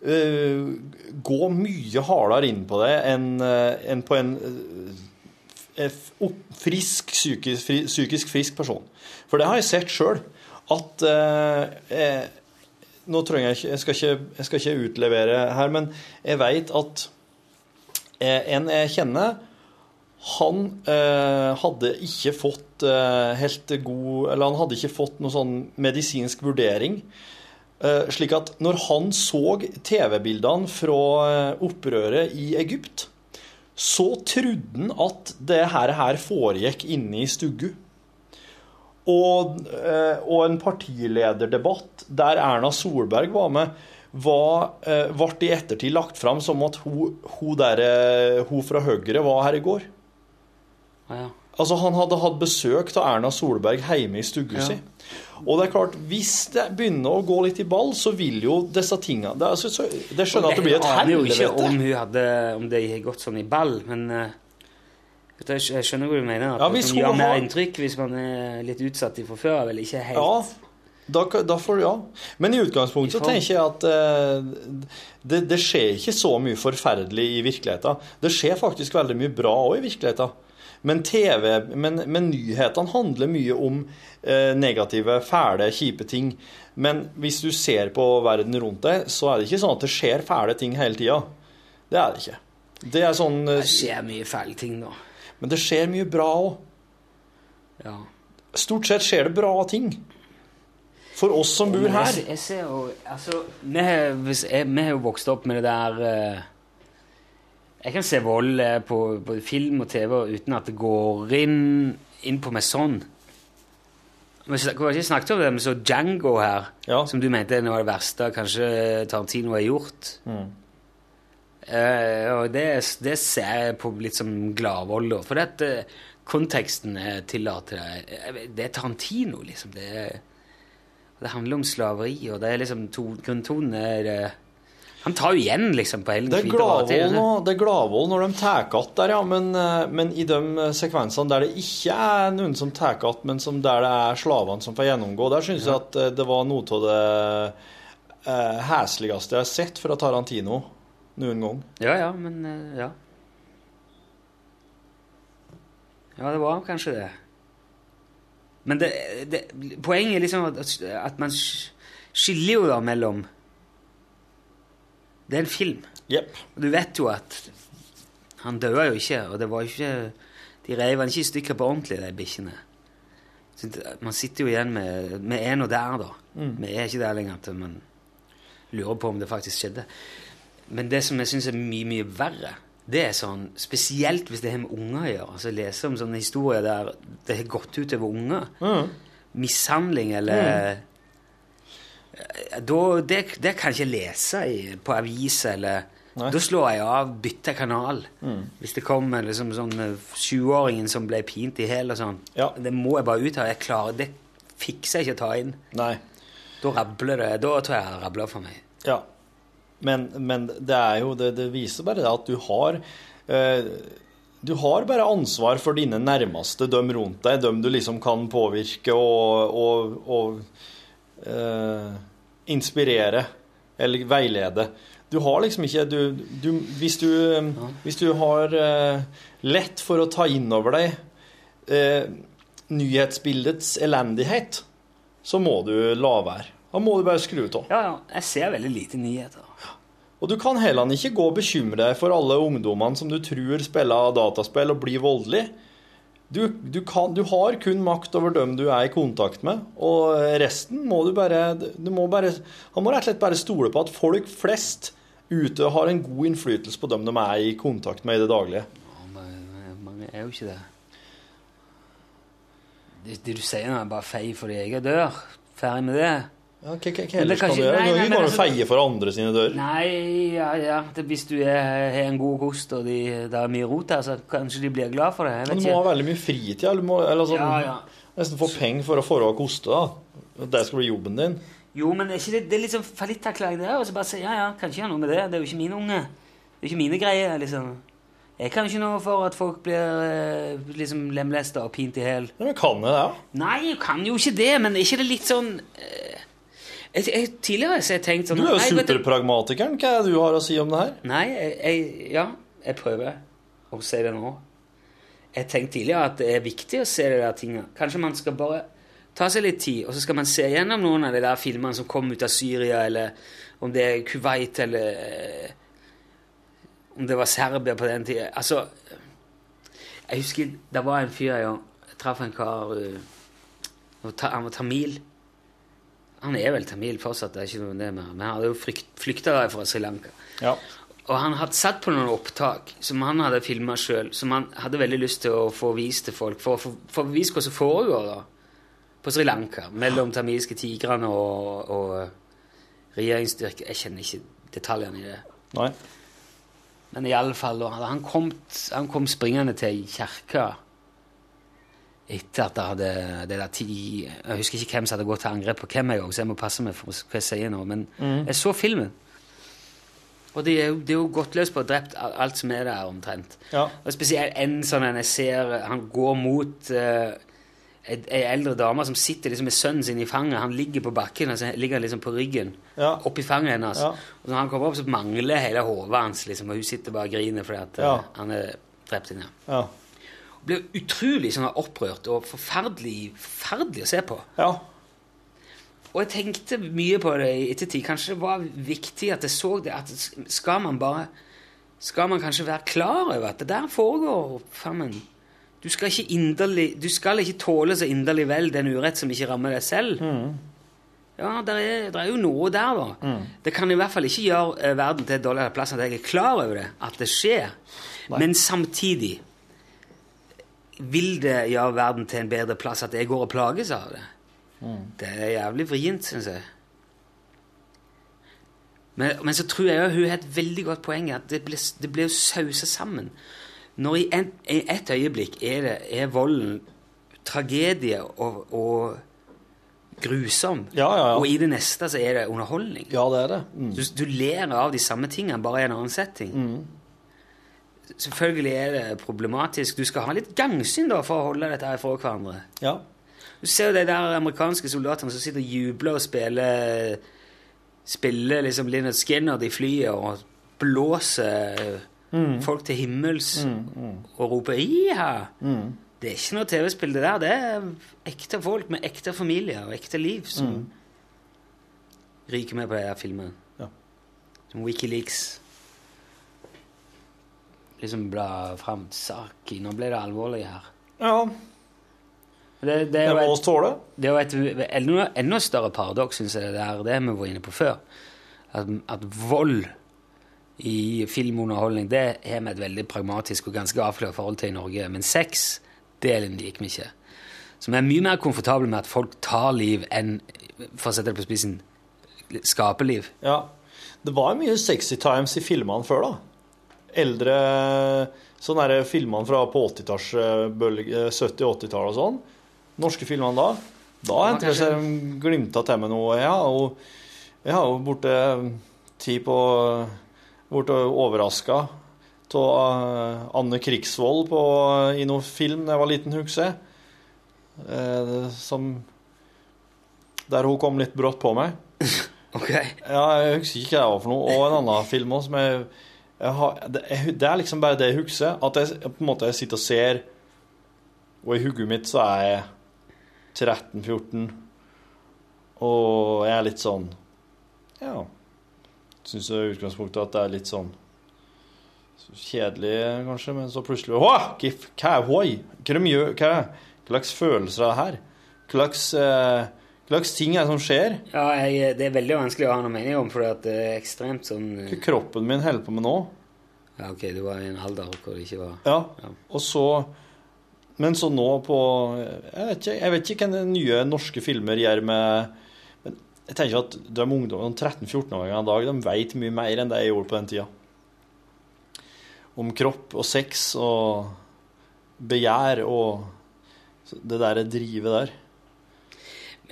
eh, gå mye hardere inn på det enn eh, på en frisk, psykisk, frisk person. For det har jeg sett sjøl. At eh, Nå trenger jeg ikke jeg, skal ikke jeg skal ikke utlevere her, men jeg vet at en jeg kjenner, han hadde ikke fått eh, helt god Eller han hadde ikke fått noen sånn medisinsk vurdering. Eh, slik at når han så TV-bildene fra eh, opprøret i Egypt, så trodde han at det her, foregikk inne i stuggu. Og, og en partilederdebatt der Erna Solberg var med, ble i ettertid lagt fram som at hun, hun, der, hun fra Høyre var her i går. Ja. Altså Han hadde hatt besøk av Erna Solberg hjemme i stugga si. Og det er klart, hvis det begynner å gå litt i ball, så vil jo disse tinga Det, altså, så, det skjønner jeg at det blir et Jeg aner jo ikke om, hadde, om det har gått sånn i ball, men eh, jeg skjønner hva du mener. At Ja, det kan gjøre mer har- inntrykk hvis man er litt utsatt fra før eller ikke helt Ja, da, da får, ja. Men i utgangspunktet så tenker jeg at eh, det, det skjer ikke så mye forferdelig i virkeligheten. Det skjer faktisk veldig mye bra òg i virkeligheten. Men, TV, men, men nyhetene handler mye om eh, negative, fæle, kjipe ting. Men hvis du ser på verden rundt deg, så er det ikke sånn at det skjer fæle ting hele tida. Det er det ikke. Det er sånn, eh, Det skjer mye fæle ting da. men det skjer mye bra òg. Ja. Stort sett skjer det bra ting. For oss som bor her. Jeg, jeg ser jo Altså, vi har, jo vokst opp med det der eh, Jeg kan se vold eh, på, på film og TV uten at det går inn, inn på meg sånn. Vi snakket om det, med så Django her, Ja. som du mente er noe av det verste kanskje Tarantino har gjort. Mm. Uh, og det, det ser jeg på litt som gladvold. For at eh, konteksten tillater det. Det er Tarantino, liksom. Det, det handler om slaveri, og det er liksom to, grunntonen er Han tar jo igjen, liksom, på er hvite det. er gladvold når de tar igjen der, ja. Men, eh, men i de eh, sekvensene der det ikke er noen som tar igjen, men som der det er slavene som får gjennomgå, der syns jeg at eh, det var noe av det eh, hesligste jeg har sett fra Tarantino noen gang. Ja, ja, men ja. Ja, det var kanskje det. Men det, det, poenget er liksom at, at man skiller jo da mellom Det er en film. Yep. Du vet jo at han døde jo ikke, og det var ikke De reiv han ikke i stykker på ordentlig, de bikkjene. Man sitter jo igjen med Vi er nå der, da. Vi er ikke der lenger til man lurer på om det faktisk skjedde. Men det som jeg syns er mye, mye verre, det er sånn Spesielt hvis det har med unger å gjøre. Altså lese om sånne historier der det har gått ut over unger. Mm. Mishandling eller Eh, da, det, det kan jeg ikke lese i, på avis eller Nei. Da slår jeg av, bytter kanal. Hvis det kommer liksom sånn sjuåringen 20-åringen som ble pint i hæl og sånn. Ja. Det må jeg bare ut av. Jeg klarer, det fikser jeg ikke å ta inn. Nei. Da rabler det. Da tror jeg det rabler for meg. Ja. Men, men det er jo Det, det viser bare det at du har eh, Du har bare ansvar for dine nærmeste, dem rundt deg, dem du liksom kan påvirke og, og, og eh, inspirere eller veilede. Du har liksom ikke du, du, hvis, du, hvis du har eh, lett for å ta inn over deg eh, nyhetsbildets elendighet, så må du la være. Da må du bare skru av. Ja, ja. Jeg ser veldig lite nyheter. Og du kan heller ikke gå og bekymre deg for alle ungdommene som du tror spiller dataspill og blir voldelig. Du, du, kan, du har kun makt over dem du er i kontakt med, og resten må du bare, du må bare Han må rett og slett bare stole på at folk flest ute har en god innflytelse på dem de er i kontakt med i det daglige. Mange er jo ikke det. Det, det du sier nå, er bare fei fordi jeg egen dør. Ferdig med det. Ja, hva, ellers kan du gjøre? nei, nei, Vi kan jo altså- feie for andre sine dører. Nei, ja, ja. Hvis du har en god kost og de, det er mye rot her, så kanskje de blir glad for det. Men du må ha veldig mye fritid. Du må, eller sånn, Ja, ja. nesten få penger for å få råd koste. da. At det skal bli jobben din. Jo, men er ikke det, det er liksom sånn det, og så bare si ja, ja, kan ikke gjøre noe med det. Det er jo ikke min unge. Det er ikke mine greier, liksom. Jeg kan ikke noe for at folk blir eh, liksom lemlesta og pint i hæl. Men kan det, ja? Nei, jeg kan jo ikke det, men er ikke det litt sånn eh, jeg, jeg, Tidligere så har jeg tenkt sånn Du er jo superpragmatikeren. Hva er det du har å si om det her? Nei, jeg, ja, jeg prøver å si det nå. Jeg tenkte tidligere at det er viktig å se de der tingene. Kanskje man skal bare ta seg litt tid, og så skal man se gjennom noen av de der filmene som kom ut av Syria, eller om det er Kuwait, eller eh, om det var Serbia på den tida. Altså Jeg husker det var en fyr jeg, jeg traff en kar eh, Han var tamil. Han er vel tamil fortsatt, det er ikke noe det mer. Men han hadde jo flykta fra Sri Lanka. Ja. Og han hadde satt på noen opptak som han hadde filma sjøl, som han hadde veldig lyst til å få vist til folk, for å få- vist hva som foregår da, på Sri Lanka, mellom tamilske tigrene og, og regjeringsstyrker. Jeg kjenner ikke detaljene i det. Nei. Men i alle fall, da han kom, han kom springende til ei kirke etter at det hadde det der ti Jeg husker ikke hvem som hadde gått til angrep på hvem jeg også, så jeg må passe meg for hva jeg sier nå. Men jeg så filmen. Og de er jo, de er jo gått løs på og drept alt som er der, omtrent. Ja. Og spesielt en sånn en jeg ser Han går mot uh, ei eldre dame som sitter liksom med sønnen sin i fanget. Han ligger på bakken, og så ligger liksom på ryggen Ja. oppi fanget hennes. Ja. Og når han kommer opp, så mangler hele hodet hans, liksom, og hun sitter bare og griner fordi at eh, Ja. han er drept inni. Ja. Blir utrolig sånn opprørt og forferdelig, forferdelig å se på. ja. Og jeg tenkte mye på det i ettertid. Kanskje det var viktig at jeg så det. At skal man bare Skal man kanskje være klar over at det der foregår faen Du skal ikke inderlig Du skal ikke tåle så inderlig vel den urett som ikke rammer deg selv. Ja, det er, er jo noe der, da. Det kan i hvert fall ikke gjøre eh, verden til et dårligere plass at jeg er klar over det, at det skjer. Men samtidig vil det gjøre verden til en bedre plass at jeg går og plages av det. Det er jævlig vrient, syns jeg. Men, men så tror jeg hun har et veldig godt poeng i at det blir, det blir sausa sammen. Når i, en, i et øyeblikk er, det, er volden tragedie og, og grusom, Ja, ja, ja. og i det neste så er det underholdning. Ja, det er det. Mm. Du, du ler av de samme tingene, bare i en annen setting. Selvfølgelig er det problematisk. Du skal ha litt gangsyn da, for å holde dette her fra hverandre. Ja. Du ser jo de der amerikanske soldatene som sitter og jubler og spiller Spiller liksom Lynyrd Skinner i flyet og blåser folk til himmels og roper 'iha'. Det er ikke noe TV-spill, det der. Det er ekte folk med ekte familier og ekte liv som ryker med på denne her filmene. Ja. Som Wikileaks liksom bla fram sak. Nå ble det alvorlig her. ja. Det, det, er jo et- tåle. det er et enda, enda større paradoks, syns jeg, det er det vi var inne på før. At, at vold i filmunderholdning, det har vi et veldig pragmatisk og ganske avklart forhold til i Norge. Men sex, det liker vi ikke. Så vi er mye mer komfortable med at folk tar liv enn, for å sette det på spissen, skaper liv. Ja. Det var mye sexy times i filmene før, da. Eldre sånne der filmene fra på 80-talls, eh, 70-80-tallet og sånn. Norske filmene da. Da Ja, hendte det seg de glimta til med noe. Jeg har jo, jeg har jo borte tid på Blitt overraska av Anne Krigsvold på, i noen film da jeg var liten, husker jeg. Eh, som Der hun kom litt brått på meg. Ok. Ja, jeg husker ikke hva det var for noe. Og en annen film også, som jeg har, det, det er liksom bare det jeg husker. At jeg, på en måte sitter og ser, og i hodet mitt så er jeg 13-14, og jeg er litt sånn Ja. Syns i utgangspunktet at det er litt sånn så kjedelig, kanskje, men så plutselig Hva er hoi? Hva, er hva, hva slags følelser er det her? Hva slags, eh, hva slags ting er det som skjer? Ja, jeg, det er veldig vanskelig å ha noe mening om, for det er ekstremt sånn eh, Hva kroppen min holder på med nå? Ja, ok, du var i en alder hvor det ikke var Ja, og så Men så nå på Jeg vet ikke, jeg vet ikke hva nye norske filmer gjør med Men jeg tenker at de ungdommene, 13-14-åringene i dag, de vet mye mer enn det jeg gjorde på den tida. Om kropp og sex og begjær og det der drivet der.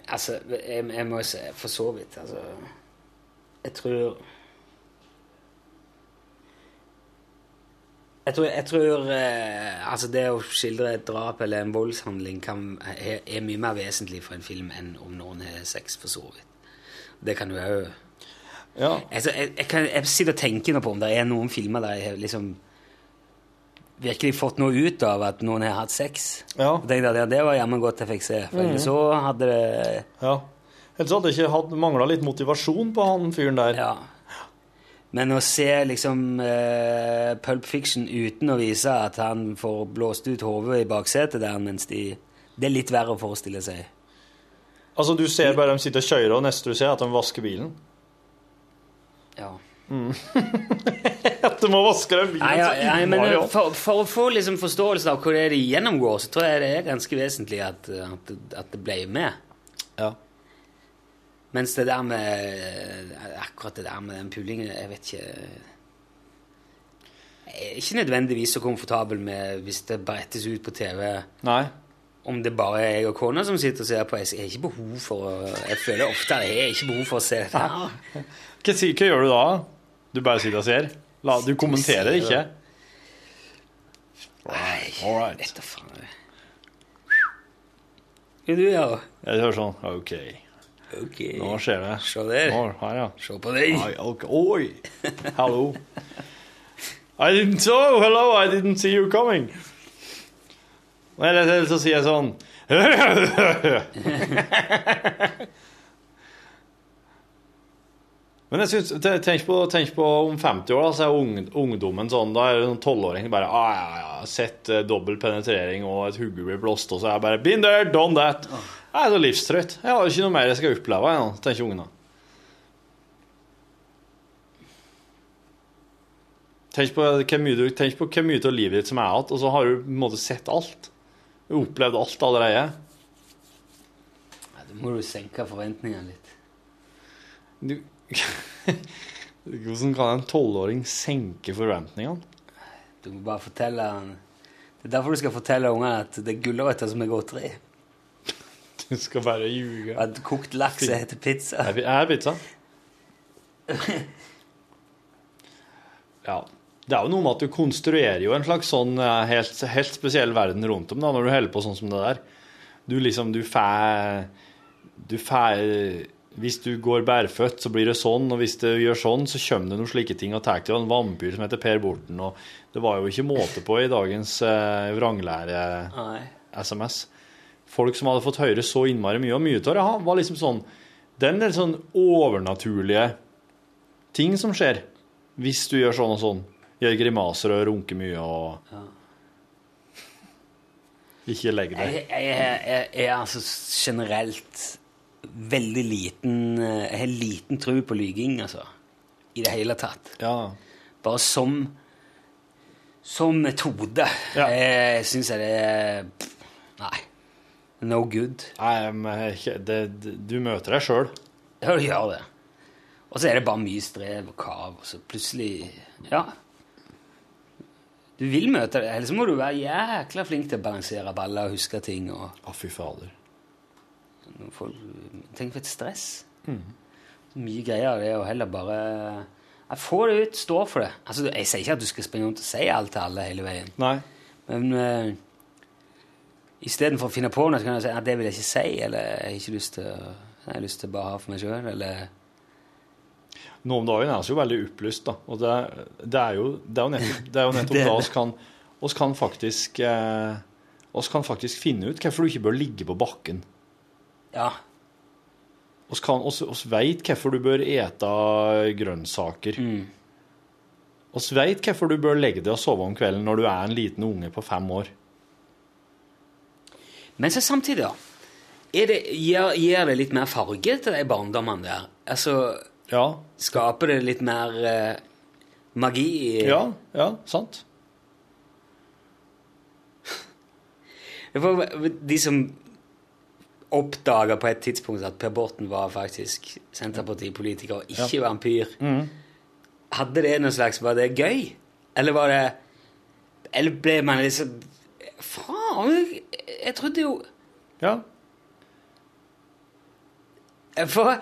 Altså, jeg, jeg må jo si for så vidt, altså Jeg tror Jeg tror, jeg tror eh, altså det å skildre et drap eller en voldshandling kan, er, er mye mer vesentlig for en film enn om noen har sex, for så vidt. Det kan du òg Ja. altså, jeg, jeg, jeg sitter og tenker nå på om det er noen filmer der jeg har liksom virkelig fått noe ut av at noen har hatt sex. Ja. Og tenkte at ja, det var jammen godt jeg fikk se. For ellers så hadde det ja. Ellers hadde jeg ikke mangla litt motivasjon på han fyren der. Ja. Men å se liksom uh, Pulp Fiction uten å vise at han får blåst ut hodet i baksetet der mens de Det er litt verre å forestille seg. Altså, du ser bare de sitter og kjører, og neste du ser, at de vasker bilen. Ja. At du må vaske deg bilen så innmari eh, opp. for, for å få liksom forståelse av hva det er de gjennomgår, så tror jeg det er ganske vesentlig at, at, at det ble med. Ja. Mens det der med Akkurat det der med den pulingen Jeg vet ikke Jeg er ikke nødvendigvis så komfortabel med hvis det brettes ut på TV Nei. om det bare er jeg og kona som sitter og ser på. Jeg har ikke behov for å Jeg føler ofte at jeg har ikke behov for å se det. Hva, hva gjør du da? Du bare sitter og ser? La, du kommenterer ikke? Nei, vet da faen. Hva du ja? Jeg hører sånn OK, Ok. nå skjer det. Se der. Nå, her, ja. Se på deg. Oi! Hallo. I didn't so, hello, I didn't see you coming. Eller så sier jeg sånn Men jeg synes, tenk, på, tenk på om 50 år, da, så er ung, ungdommen sånn Da er det en tolvåring bare ah, ja, ja, Sett eh, dobbel penetrering og et hugge blir blåst, og så er jeg bare Been there, done that. Jeg er så livstrøtt. Jeg har ikke noe mer jeg skal oppleve, ennå, tenker ungene. Tenk på hvor mye, tenk på hvor mye av livet ditt som er igjen, og så har du på en måte sett alt. Du har opplevd alt allerede. Ja, Da må du senke forventningene litt. Du, hvordan kan en tolvåring senke forventningene? Du må bare fortelle han Det er derfor du skal fortelle ungene at det er gulrøtter som er godteri. Du skal bare ljuge. At kokt laks heter pizza. Er er pizza? Ja. Det er jo noe med at du konstruerer jo en slags sånn eh, helt, helt spesiell verden rundt om da, når du holder på sånn som det der. Du liksom, du får Du fær Hvis du går bærføtt, så blir det sånn, og hvis du gjør sånn, så kommer det noen slike ting og tar til en vampyr som heter Per Borten, og det var jo ikke måte på i dagens eh, vranglære-SMS. Folk som hadde fått høre så innmari mye, og mye av det var liksom sånn Den del sånn overnaturlige ting som skjer hvis du gjør sånn og sånn. Gjør grimaser og runker mye og Ikke legg deg. Jeg, jeg, jeg, jeg er altså generelt veldig liten eh, Jeg har liten tro på lyging, altså. I det hele tatt. Ja. Bare som Som metode Ja. Jeg syns jeg det er Nei. No good. Nei, men det, det, du møter deg sjøl. Ja, du gjør det. Og så er det bare mye strev og kav, og så plutselig Ja. Du vil møte det, eller så må du være jækla flink til å balansere baller og huske ting. og Å, fy fader. Folk, Tenk for et stress. Mye greier det det å heller bare jeg Få det ut, stå for det. Altså, Jeg sier ikke at du skal springe rundt og si alt til alle hele veien, Nei. men uh, istedenfor å finne på noe, så kan jeg si at det vil jeg ikke si, eller jeg har ikke lyst til å jeg har lyst til å bare ha for meg sjøl, eller Nå om dagen er vi jo veldig opplyst, da. Og det, det er jo, det er jo nettopp, det er jo nettopp er da oss kan, oss kan faktisk eh, oss kan faktisk finne ut hvorfor du ikke bør ligge på bakken. Ja. Vi kan, oss, oss vet hvorfor du bør ete grønnsaker. Oss vet hvorfor du bør legge deg og sove om kvelden når du er en liten unge på fem år. Men så samtidig, da. Er det, gir, gir det litt mer farge til de barndommene der? Altså, Ja, Skaper det litt mer eh, magi? i- ja, ja sant. De som oppdaga på et tidspunkt at Per Borten var faktisk Senterpartipolitiker og ikke vampyr, hadde det noe slags Var det gøy? Eller var det Eller ble man liksom Faen, jeg, jeg trodde jo Ja. For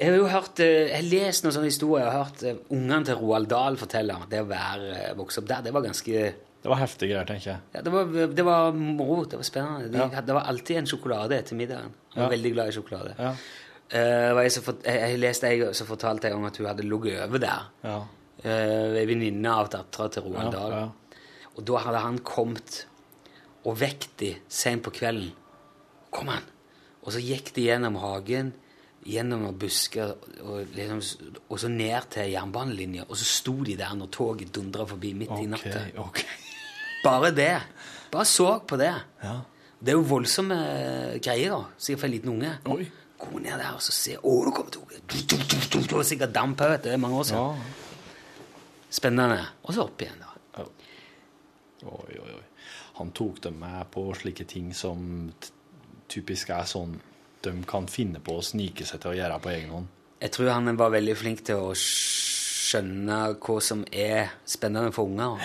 jeg har jo hørt eh, Jeg har lest noen sånne historier. Jeg har hørt eh, ungene til Roald Dahl fortelle at det å være eh, vokse opp der, det var ganske Det var heftige greier, tenker jeg. ja, det, var, det var moro. Det var spennende. De, Ja. Det var alltid en sjokolade etter middagen. Jeg var Ja. veldig glad i sjokolade. Ja. Uh, var jeg, fort, jeg, jeg leste ei så fortalte jeg om at hun hadde ligget over der. Ja. Uh, Ei venninne av dattera til Ja, Roald Dahl. Og da hadde han kommet og vekt de sent på kvelden. Kom han! Og så gikk de gjennom hagen, gjennom noen busker, og, liksom, og så ned til jernbanelinja. Og så sto de der når toget dundra forbi midt i Ok, natta. ok. Bare det. Bare så på det. Ja. Det er jo voldsomme greier, da. Sikkert for en liten unge. Oi. Gå ned der og så se Å, nå kommer toget! Det var sikkert damp òg, det er mange år Ja. siden. Spennende. Og så opp igjen, da. Oi, oi, oi. Han tok dem med på slike ting som typisk er sånn de kan finne på å snike seg til å gjøre på egen hånd. Jeg tror han var veldig flink til å skjønne hva som er spennende for unger.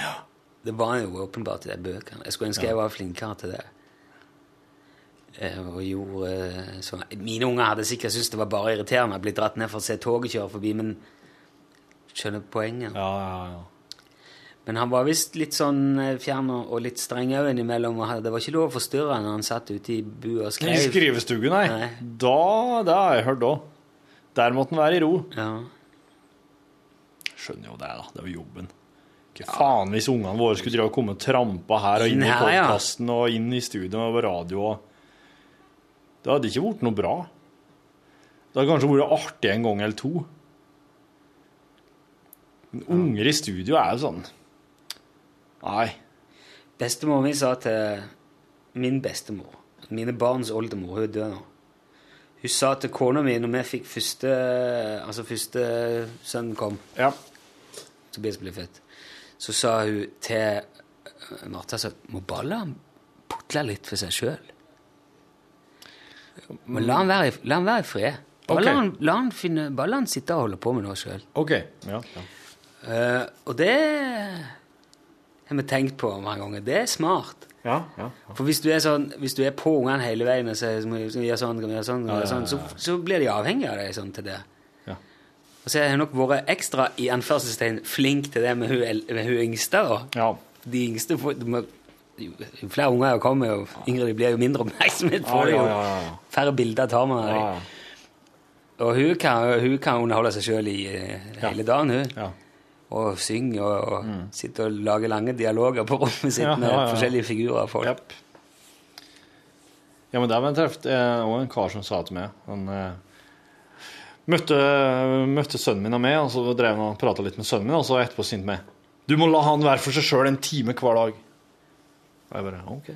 Det var jo åpenbart i de bøkene. Jeg skulle ønske jeg var flinkere til det. Eh, Og gjorde eh, sånn. Mine unger hadde sikkert syntes det var bare irriterende å bli dratt ned for å se toget kjøre forbi, men skjønner poenget. Ja, ja, ja. Men han var visst litt sånn eh, fjern og litt streng òg innimellom. og Det var ikke lov å forstyrre når han satt ute i bua og I skrev. skrivestuggen, nei. Nei. Da, det har jeg hørt òg. Der måtte han være i ro. Ja. Skjønner jo det, da. Det jo jobben. Ikke faen hvis ungene våre skulle drive og komme og trampe her og inn i podkasten og inn i studio og på radio. og- Det hadde ikke blitt noe bra. Det hadde kanskje vært artig en gang eller to. Men unger i studio er jo sånn Nei. Bestemor mi sa til min bestemor, mine barns oldemor, hun er død nå Hun sa til kona mi når vi fikk første Altså første sønnen kom, Ja. Tobias ble født, så sa hun til eh, Martha så, må bare la han putle litt for seg sjøl. La han være, la han være i fred. Bare, okay. la han, la han finne, bare la han sitte og holde på med noe sjøl. Okay. Ja, ja. uh, og det har vi tenkt på mange ganger. Det er smart. ja, ja. For hvis du er, sånn, hvis du er på ungene hele veien og sier sånn, sånn, sånn så, så blir de avhengige av deg sånn til det. Og så har jeg nok vært ekstra i anførselstegn flink til det med hun, med hun yngste. da. ja. De yngste får, de jo flere unger jeg kommer, jo yngre de blir, jo mindre oppmerksomhet får de ja, jo. ja. Færre bilder tar man av dem. Og hun kan, hun kan underholde seg sjøl i eh, hele dagen, hun. ja. Og synge og, og sitte og lage lange dialoger på rommet sitt Mm. Med forskjellige figurer av folk. Yep. Ja, men der var en treff, eh, og en kar som sa til meg Han eh, møtte, møtte sønnen min og meg, og så drev han og prata litt med sønnen min, og så etterpå sinte meg. Du må la han være for seg sjøl en time hver dag. Og jeg bare OK.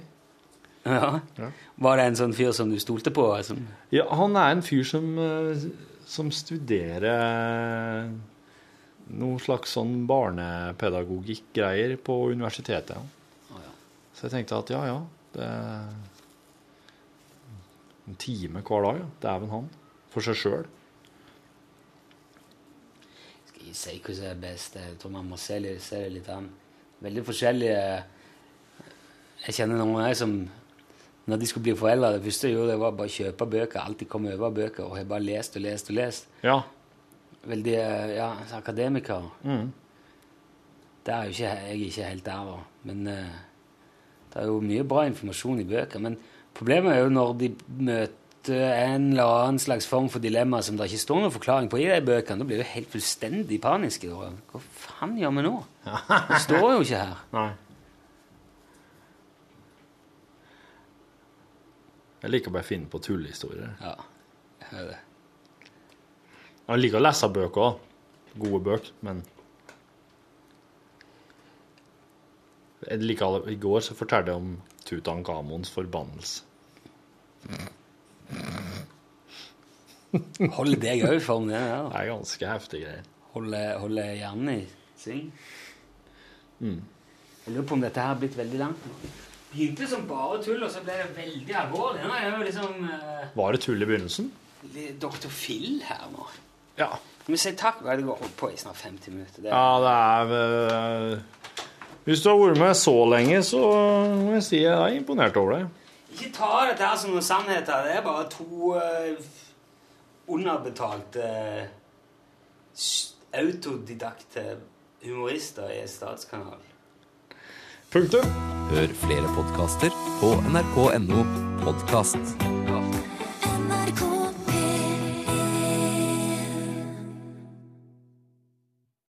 Ja. Ja. Var det en sånn fyr som du stolte på? Som, Ja, han er en fyr som, eh, som studerer noe slags sånn barnepedagogikk-greier på universitetet. Ja. Så jeg tenkte at ja, ja, det er en time hver dag, ja. Dæven han. For seg sjøl. Jeg hva som er best? Jeg tror man må se, se det litt an. Veldig forskjellige Jeg kjenner noen her som når de skulle bli foreldre, det første jeg gjorde, var bare å kjøpe bøker. Alltid komme over bøker. Og jeg bare lest og lest og lest. Ja. Veldig eh, ja, akademiker. Mm. Det er jo ikke, jeg er ikke helt der, da. Men eh, det er jo mye bra informasjon i bøker. Men problemet er jo når de møter ofte en eller annen slags form for dilemma som det ikke står noen forklaring på i de bøkene, da blir du helt fullstendig panisk. Hva faen gjør vi nå? Det står jo ikke her. Nei. Jeg liker bare å finne på tullehistorier. Ja, jeg hører det. Jeg liker å lese bøker òg. Gode bøker, men jeg liker. I går så fortalte jeg om Tutankhamons forbannelse. Holder deg òg i form, det der? Det er ganske heftige greier. Holder, holder hjernen i sving? Mm. Jeg lurer på om dette her har blitt veldig langt. Begynte som bare tull, og så ble det veldig alvorlig. Nå er det jo liksom Uh, Var det tull i begynnelsen? Dr. Phil her nå. Ja. Vi sier takk. Det går holdt på i snart 50 minutter? Det Ja, det er uh, Hvis du har vært med så lenge, så må jeg si jeg er imponert over deg. Ikke ta dette her som noen sannheter. Det er bare to uh, underbetalte uh, autodidakte humorister i Statskanalen. Punktum. Hør flere podkaster på nrk.no podkast.